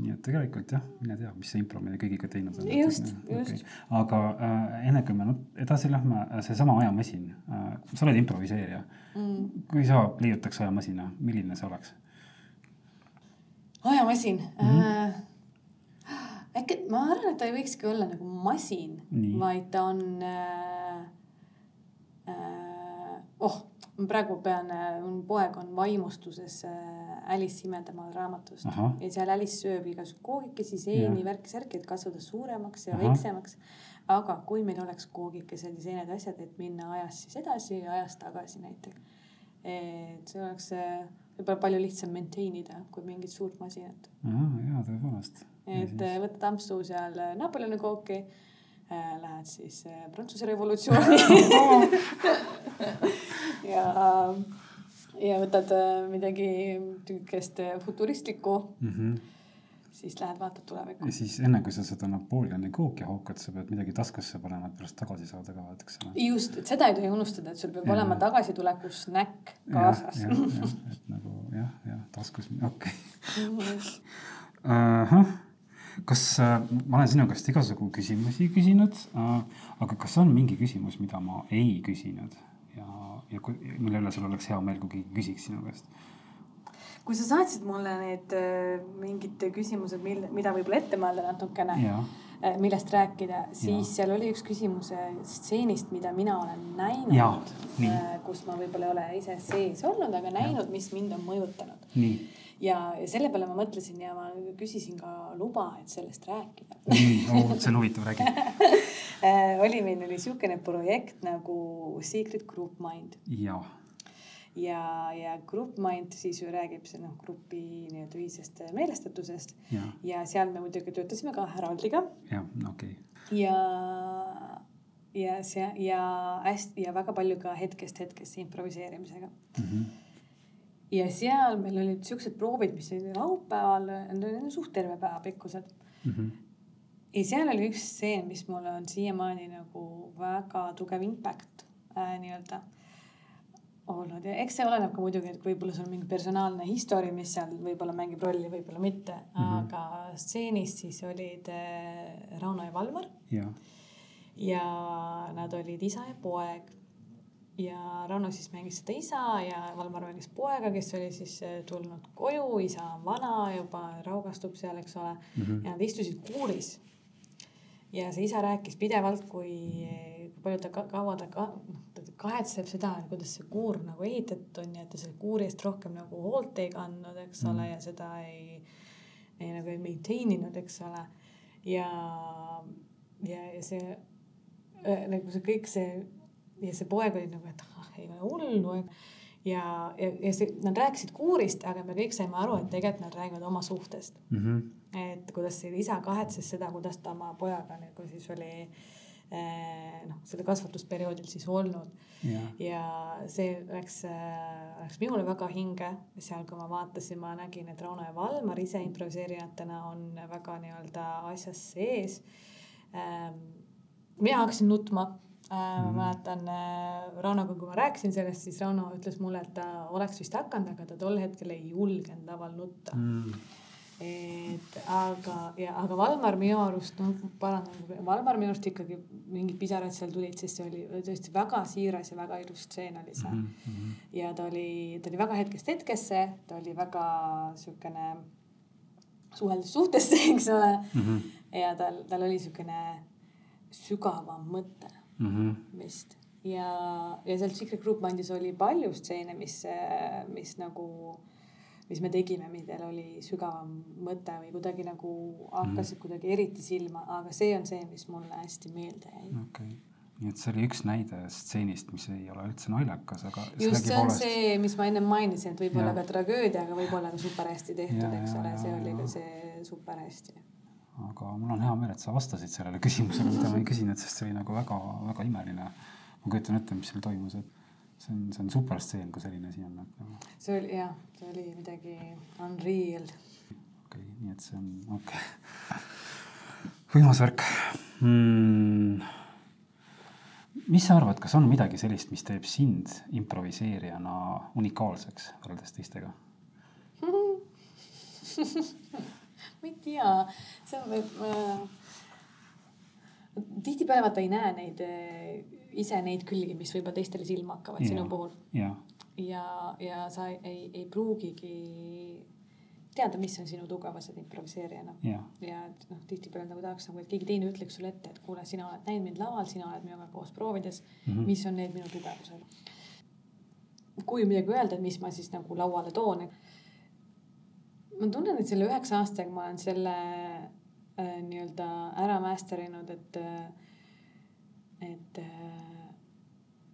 nii et tegelikult jah, mine tea, mis see impro meile kõigiga teinud on. just, just okay.. aga äh, enne kui me edasi lähme, äh, seesama ajamasin äh,, sa oled improviseerija mm.. kui sa leiutaks ajamasina, milline see oleks? ajamasin mm. -hmm. Äh, äkki ma arvan, et ta ei võikski olla nagu masin, vaid ta on äh,. Äh, oh, ma praegu pean, mu poeg on vaimustuses äh, Alice imedemaal raamatust Aha. ja seal Alice sööb igasugu koogikesi, seeni, värki-särki, et kasvada suuremaks ja Aha. väiksemaks. aga kui meil oleks koogikesed ja seened, asjad, et minna ajas siis edasi ja ajas tagasi näiteks. et see oleks äh, võib-olla palju lihtsam maintain ida kui mingit suurt masinat. jaa, tõepoolest. et äh, võtad ampsu seal äh, Napoleoni kooki lähed siis Prantsuse revolutsiooni ja ja võtad äh, midagi äh, futuristlikku mm. -hmm siis lähed vaatad tulevikku. ja siis enne kui sa seda Napoleoni kooki haukad, sa pead midagi taskusse panema, et pärast tagasi saada ka, eks ole. just, et seda ei tohi unustada, et sul peab ja. olema tagasituleku snäkk kaasas. et nagu jah, jah taskus, okei okay. ahah kas äh, ma olen sinu käest igasugu küsimusi küsinud äh,, aga kas on mingi küsimus, mida ma ei küsinud ja ja mille üle sul oleks hea meel, kui keegi küsiks sinu käest? kui sa saatsid mulle need äh, mingid küsimused, mille, mida võib-olla ette mõelda natukene, millest rääkida, siis ja. seal oli üks küsimus stseenist, mida mina olen näinud, kus ma võib-olla ei ole ise sees olnud, aga näinud, mis mind on mõjutanud. Ja, ja selle peale ma mõtlesin ja ma küsisin ka luba, et sellest rääkida. oh,, see on huvitav, räägi Äh, oli meil oli niisugune projekt nagu Secret Group Mind. ja, ja, ja Group Mind siis ju räägib see noh, grupi nii-öelda ühisest meelestatusest ja. ja seal me muidugi töötasime ka Haroldiga. jah, okei okay.. ja, ja see ja hästi ja väga palju ka hetkest hetkesse improviseerimisega mm. -hmm ja seal meil olid siuksed proovid, mis olid laupäeval, need olid suht terve päeva pikkused mm. -hmm ja seal oli üks stseen, mis mulle on siiamaani nagu väga tugev impact äh, nii-öelda olnud ja eks see oleneb ka muidugi, et võib-olla sul on mingi personaalne history, mis seal võib-olla mängib rolli, võib-olla mitte mm, -hmm. aga stseenis siis olid äh, Rauno ja Valvar. ja nad olid isa ja poeg. Ja Rauno siis mängis seda isa ja Valmar mängis poega, kes oli siis äh, tulnud koju, isa on vana juba, raugastub seal, eks ole mm. -hmm. ja nad istusid kuuris ja see isa rääkis pidevalt, kui, kui palju ta, kaua ta ka, noh, ta kahetseb seda, kuidas see kuur nagu ehitatud on ja et ta selle kuuri eest rohkem nagu hoolt ei kandnud, eks ole mm., ja seda ei, ei nagu ei maintain inud, eks ole. ja, ja, ja see nagu see kõik see ja see poeg oli nagu, et ah, ei ole hullu ja, ja, ja see, nad rääkisid kuurist, aga me kõik saime aru, et tegelikult nad räägivad oma suhtest mm. -hmm et kuidas see isa kahetses seda, kuidas ta oma pojaga nagu siis oli eh, noh, selle kasvatusperioodil siis olnud. ja see läks, eh, läks minule väga hinge, seal, kui ma vaatasin, ma nägin, et Rauno ja Valmar ise improviseerijatena on väga nii-öelda asjas sees. Ehm, mina hakkasin nutma Mm -hmm. ma mäletan Raunoga, kui ma rääkisin sellest, siis Rauno ütles mulle, et ta oleks vist hakanud, aga ta tol hetkel ei julgenud laval nutta mm. et aga, ja aga Valmar minu arust, noh parandan, Valmar minu arust ikkagi mingid pisarad seal tulid, sest see oli tõesti väga siiras ja väga ilus stseen oli see mm. -hmm. ja ta oli, ta oli väga hetkest hetkesse, ta oli väga siukene suheldes suhtesse, eks ole mm. -hmm. ja tal, tal oli siukene sügavam mõte mm -hmm. vist ja, ja seal Secret Group Bandis oli palju stseene, mis, mis nagu mis me tegime, millel oli sügavam mõte või kuidagi nagu hakkasid mm. kuidagi eriti silma, aga see on see, mis mulle hästi meelde jäi. okei okay., nii et see oli üks näide stseenist, mis ei ole üldse naljakas, aga just see on see, mis ma ennem mainisin, et võib-olla ka tragöödia, aga võib-olla ka super hästi tehtud, eks ole, see oli ka see super hästi. Aga mul on hea meel, et sa vastasid sellele küsimusele, mida ma ei küsinud, sest see oli nagu väga-väga imeline. ma kujutan ette, mis seal toimus, et see on, see on super stseen, kui selline asi on nagu. see oli jah, see oli midagi unreal. okei okay,, nii et see on okei okay. võimas värk mm mis sa arvad, kas on midagi sellist, mis teeb sind improviseerijana unikaalseks võrreldes teistega ma ei tea, see on äh,. tihtipeale vaata ei näe neid äh, ise neid külgi, mis võib-olla teistele silma hakkavad ja, sinu puhul. ja, ja, ja sa ei, ei pruugigi teada, mis on sinu tugevused improviseerijana. ja et noh, tihtipeale nagu tahaks nagu, et keegi teine ütleks sulle ette, et kuule, sina oled näinud mind laval, sina oled minuga koos proovides mm, -hmm. mis on need minu tugevused. kui midagi öelda, et mis ma siis nagu lauale toon. Ma tunnen, et selle üheksa aastaga ma olen selle äh, nii-öelda ära master inud, et äh,, et äh,,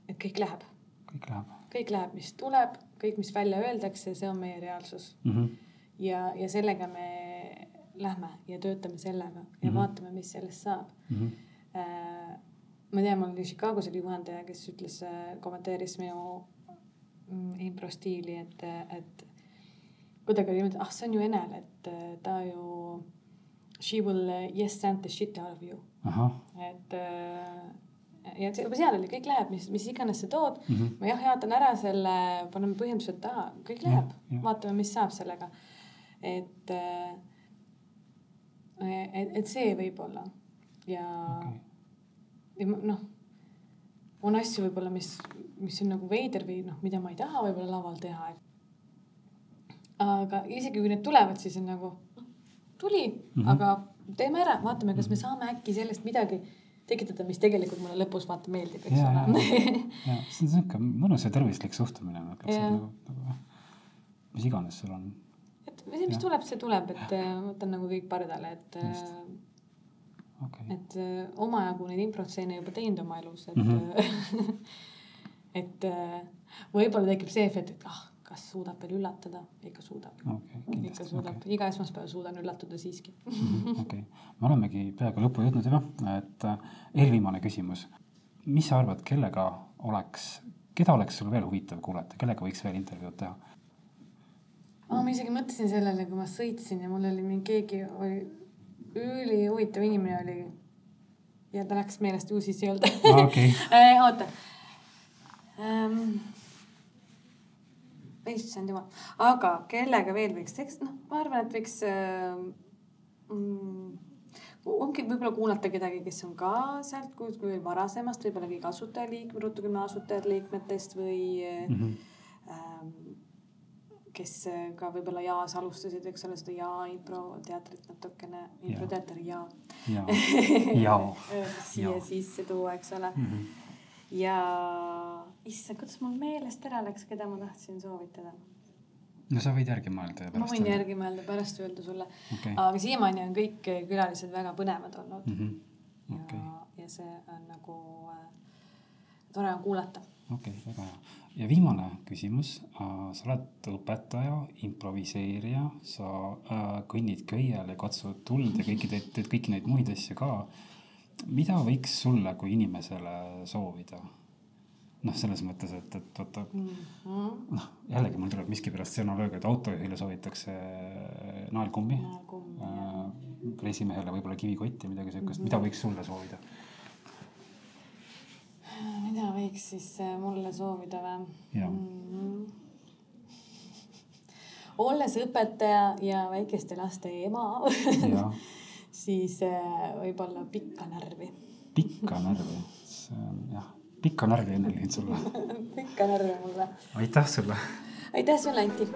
et kõik läheb. kõik läheb. kõik läheb, mis tuleb, kõik, mis välja öeldakse, see on meie reaalsus mm. -hmm ja, ja sellega me lähme ja töötame sellega ja mm -hmm. vaatame, mis sellest saab mm. -hmm. ma tean, mul oli Chicagos oli juhendaja, kes ütles, äh, kommenteeris minu mm, impro stiili, et, et kuidagi oli niimoodi, ah, see on ju Enel, et äh, ta ju she will yes send the shit out of you. et ja see, juba seal oli, kõik läheb, mis, mis iganes sa tood mm. -hmm. ma jah, jaotan ära selle, paneme põhjendused taha, kõik läheb, vaatame, mis saab sellega et, äh, et, et see võib-olla ja okay., ja noh, on asju võib-olla, mis, mis on nagu veider või noh, mida ma ei taha võib-olla laval teha. Aga isegi kui need tulevad, siis on nagu tuli mm, -hmm. aga teeme ära, vaatame, kas me mhm. saame äkki sellest midagi tekitada, mis tegelikult mulle lõpus vaata meeldib, eks ole. ja see on sihuke mõnus ja tervislik suhtumine, ma ütleks, et nagu, nagu mis iganes sul on see, mis tuleb, see tuleb, et äh, võtan nagu kõik pardale, et. Okay. et äh, omajagu neid improtseene juba teinud oma elus, et mm, -hmm. et äh, võib-olla tekib see efekt, et ah, kas suudab veel üllatada, ikka suudab okay,. ikka suudab okay., iga esmaspäev suudan üllatuda siiski mhm, okei, me olemegi peaaegu lõppu jõudnud juba, et eelviimane küsimus. mis sa arvad, kellega oleks, keda oleks sul veel huvitav kuulata, kellega võiks veel intervjuud teha? oh,. ma isegi mõtlesin sellele, kui ma sõitsin ja mul oli mingi keegi oli ülihuvitav inimene oli. ja ta läks meelest ju siis ei olnud. Okay. Äh, oota ähm,. Issand jumal, aga kellega veel võiks, eks noh, ma arvan, et võiks äh, mm, ongi võib-olla kuulata kedagi, kes on ka sealt kuskil varasemast, võib-olla keegi asutajaliikme, Ruutu gümna asutajaliikmetest või mm. -hmm. Ähm, kes äh, ka võib-olla Jaas alustasid, eks ole, seda Jaa improteatrit natukene, improteater Jaa. Jaa. siia sisse tuua, eks ole mm. -hmm. Ja issand, kuidas mul meelest ära läks, keda ma tahtsin soovitada no sa võid järgi mõelda ja pärast. ma võin järgi mõelda, pärast öelda sulle okay.. aga siiamaani on kõik külalised väga põnevad olnud mm. -hmm. Okay. ja, ja see on nagu äh, tore on kuulata. okei okay,, väga hea ja viimane küsimus, äh, sa oled õpetaja, improviseerija, sa äh, kõnnid köiel ja katsud tuld ja kõiki teed, teed kõiki neid muid asju ka. Mida võiks sulle kui inimesele soovida? noh, selles mõttes, et, et vaata mm -hmm. noh, jällegi mul tuleb miskipärast see analoogia, et autojuhile soovitakse naelkummi äh,. reisimehele võib-olla kivikotti, midagi siukest mm, -hmm. mida võiks sulle soovida? mida võiks siis äh, mulle soovida või? Mm -hmm. olles õpetaja ja väikeste laste ema siis äh, võib-olla pikka närvi. pikka närvi, see on jah, pikka närvi Ene-Liin sulle pikka närvi mulle. aitäh sulle. aitäh sulle, Anti